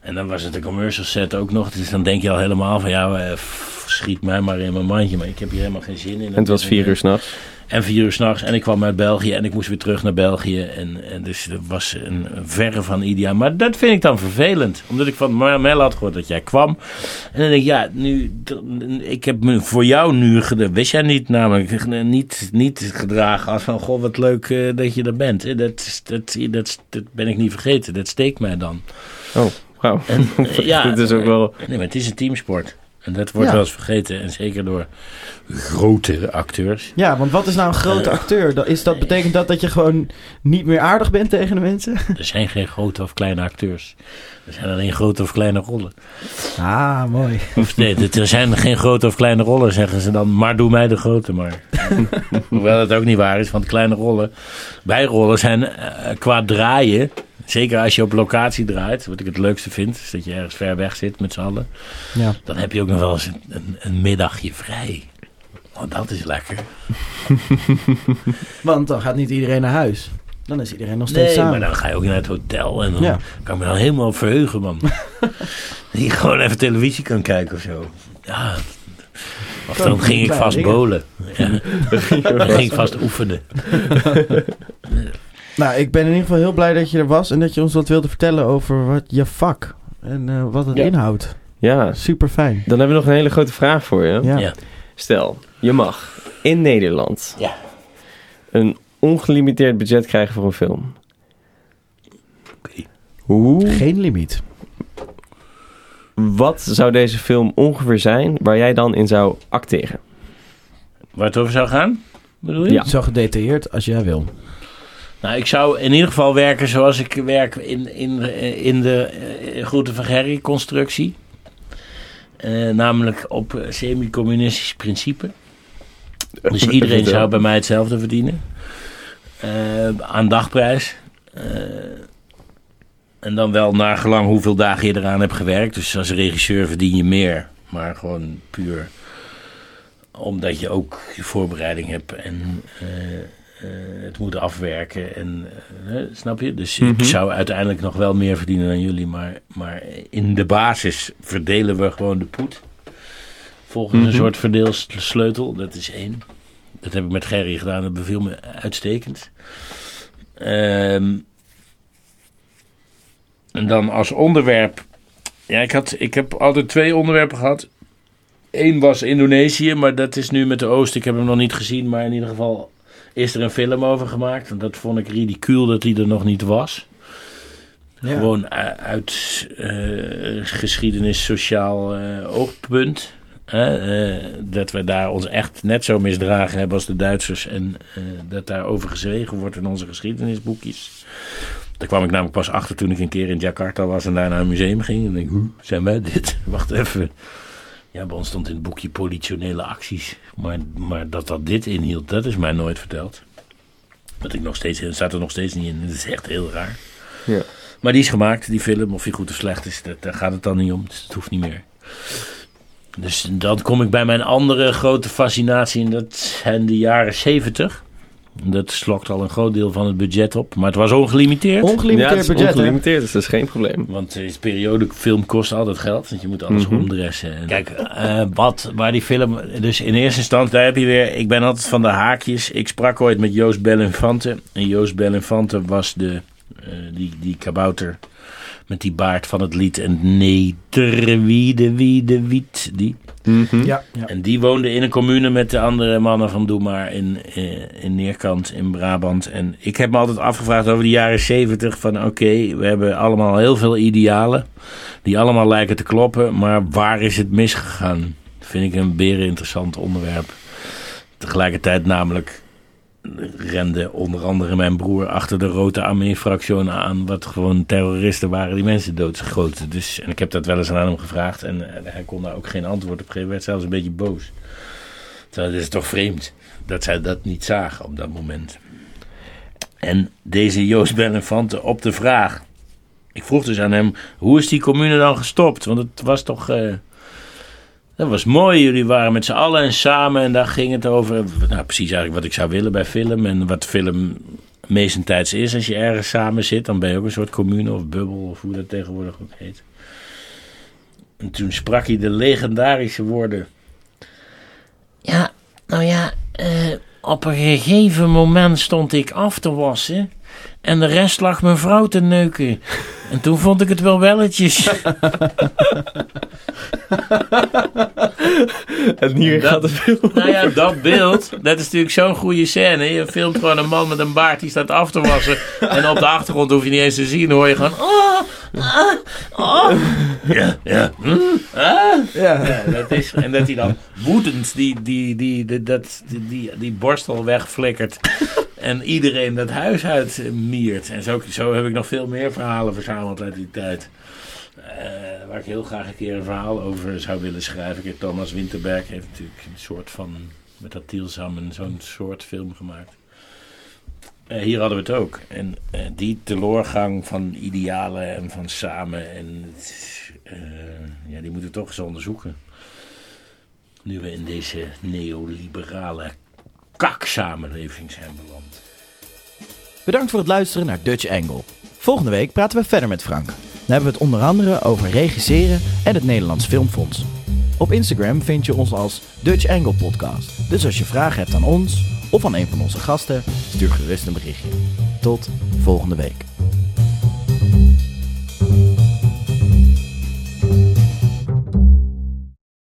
En dan was het een commercial set ook nog. Dus dan denk je al helemaal van, ja, eh, schiet mij maar in mijn mandje. Maar ik heb hier helemaal geen zin in. En het was vier uur s'nachts. En vier uur s'nachts. En ik kwam uit België en ik moest weer terug naar België. En, en dus dat was een, een verre van ideaal. Maar dat vind ik dan vervelend. Omdat ik van Mar- Mel had gehoord dat jij kwam. En dan denk ik, ja, nu, ik heb me voor jou nu, wist jij niet namelijk, niet, niet gedragen als van, goh, wat leuk eh, dat je er bent. Eh, Dat, dat, dat, dat ben ik niet vergeten. Dat steekt mij dan. Oh, wauw. En, eh, ja, Dit is ook wel... Nee, maar het is een teamsport. En dat wordt Ja. wel eens vergeten. En zeker door grotere acteurs. Ja, want wat is nou een grote Eh. acteur? Dat, is dat, betekent dat dat je gewoon niet meer aardig bent tegen de mensen? Er zijn geen grote of kleine acteurs. Er zijn alleen grote of kleine rollen. Ah, mooi. Of nee, er zijn geen grote of kleine rollen, zeggen ze dan. Maar doe mij de grote maar. Hoewel het ook niet waar is, want kleine rollen... Bijrollen zijn eh, qua draaien... Zeker als je op locatie draait, wat ik het leukste vind, is dat je ergens ver weg zit met z'n allen. Ja. Dan heb je ook nog wel eens een, een, een middagje vrij. Oh, dat is lekker. Want dan gaat niet iedereen naar huis. Dan is iedereen nog steeds Nee, samen. maar dan ga je ook naar het hotel en dan Ja. kan ik me dan helemaal verheugen, man. dat je gewoon even televisie kan kijken of zo. Ja. Of dan ging ik vast bolen. Ja. Dan ging ik vast oefenen. Nou, ik ben in ieder geval heel blij dat je er was en dat je ons wat wilde vertellen over wat je vak en eh, wat het Ja. inhoudt. Ja, Super fijn. dan hebben we nog een hele grote vraag voor je. Ja. Ja. Stel, je mag in Nederland Ja. een ongelimiteerd budget krijgen voor een film. Oké. Hoe, Geen limiet. wat zou deze film ongeveer zijn waar jij dan in zou acteren? Waar het over zou gaan, bedoel je? Ja. Zo gedetailleerd als jij wil. Nou, ik zou in ieder geval werken zoals ik werk in, in, in de eh, Grote van Gerry constructie. Eh, namelijk op eh, semi-communistisch principe. Dus iedereen zou bij mij hetzelfde verdienen. Eh, aan dagprijs. Eh, en dan wel naar gelang hoeveel dagen je eraan hebt gewerkt. Dus als regisseur verdien je meer. Maar gewoon puur omdat je ook je voorbereiding hebt en eh, eh, het moet afwerken. En, eh, eh, snap je? Dus Mhm. ik zou uiteindelijk nog wel meer verdienen dan jullie. Maar, maar in de basis verdelen we gewoon de poet. Volgens Mhm. een soort verdeelsleutel. Dat is één. Dat heb ik met Gerry gedaan. Dat beviel me uitstekend. Ehm, en dan als onderwerp. Ja, ik, had, ik heb altijd twee onderwerpen gehad. Eén was Indonesië, maar dat is nu met de Oost. Ik heb hem nog niet gezien, maar in ieder geval is er een film over gemaakt. En dat vond ik ridicuul dat hij er nog niet was. Ja. Gewoon u- uit eh, geschiedenis, sociaal eh, oogpunt. eh, dat we daar ons echt net zo misdragen hebben als de Duitsers. En eh, dat daarover gezwegen wordt in onze geschiedenisboekjes. Daar kwam ik namelijk pas achter toen ik een keer in Jakarta was en daar naar een museum ging. En denk, hoe zijn wij dit? Wacht even. Ja, bij ons stond in het boekje politionele acties. Maar, maar dat dat dit inhield, dat is mij nooit verteld. Dat ik nog steeds, staat er nog steeds niet in. Dat is echt heel raar. Ja. Maar die is gemaakt, die film. Of die goed of slecht is, dat, daar gaat het dan niet om. Dus het hoeft niet meer. Dus dan kom ik bij mijn andere grote fascinatie. En dat zijn de jaren zeventig. Dat slokt al een groot deel van het budget op. Maar het was ongelimiteerd. ja, Ongelimiteerd het is budget, ongelimiteerd, dus dat is geen probleem. Want deze periodefilm kost altijd geld. Want je moet alles Mhm. omdressen. En Kijk, eh, wat, waar die film... Dus in eerste instantie, daar heb je weer... Ik ben altijd van de haakjes. Ik sprak ooit met Joost Belinfante. En Joost Belinfante was de... eh, die, die kabouter met die baard van het lied. En Neter, wie de, wie de, wiet. Die. Mhm. Ja, ja. En die woonde in een commune met de andere mannen van Doe maar in, eh, in Neerkant in Brabant. En ik heb me altijd afgevraagd over de jaren zeventig van oké, we hebben allemaal heel veel idealen. Die allemaal lijken te kloppen, maar waar is het misgegaan? Vind ik een beren interessant onderwerp. Tegelijkertijd namelijk rende onder andere mijn broer achter de Rode Armee-fractie aan, wat gewoon terroristen waren die mensen doodschoten. Dus, en ik heb dat wel eens aan hem gevraagd en hij kon daar ook geen antwoord op geven, werd zelfs een beetje boos. Het is toch vreemd dat zij dat niet zagen op dat moment. En deze Joost Belenfante op de vraag. Ik vroeg dus aan hem, hoe is die commune dan gestopt? Want het was toch... eh, dat was mooi, jullie waren met z'n allen en samen en daar ging het over. Nou, precies eigenlijk wat ik zou willen bij film. En wat film meestentijds is. Als je ergens samen zit, dan ben je ook een soort commune of bubbel of hoe dat tegenwoordig ook heet. En toen sprak hij de legendarische woorden. Ja, nou ja, eh, op een gegeven moment stond ik af te wassen. En de rest lag mijn vrouw te neuken. En toen vond ik het wel welletjes. En hier Dat- gaat de film. Nou ja, dat beeld, dat is natuurlijk zo'n goede scène. Je filmt gewoon een man met een baard die staat af te wassen. En op de achtergrond hoef je niet eens te zien. Dan hoor je gewoon... Oh, ah, oh. Ja, ja. hm, ah. Ja, dat is, en dat hij dan woedend die, die, die, die, dat, die, die, die borstel wegflikkert. En iedereen dat huis uit miert. En zo, zo heb ik nog veel meer verhalen verzameld uit die tijd. Eh, waar ik heel graag een keer een verhaal over zou willen schrijven. Thomas Winterberg heeft natuurlijk een soort van, met dat Tiel samen, zo'n soort film gemaakt. Eh, hier hadden we het ook. En eh, die teloorgang van idealen en van samen, en, ja, die moeten we toch eens onderzoeken. Nu we in deze neoliberale Kak zijn. Bedankt voor het luisteren naar Dutch Angle. Volgende week praten we verder met Frank. Dan hebben we het onder andere over regisseren en het Nederlands Filmfonds. Op Instagram vind je ons als Dutch Angle Podcast. Dus als je vragen hebt aan ons of aan een van onze gasten, stuur gerust een berichtje. Tot volgende week.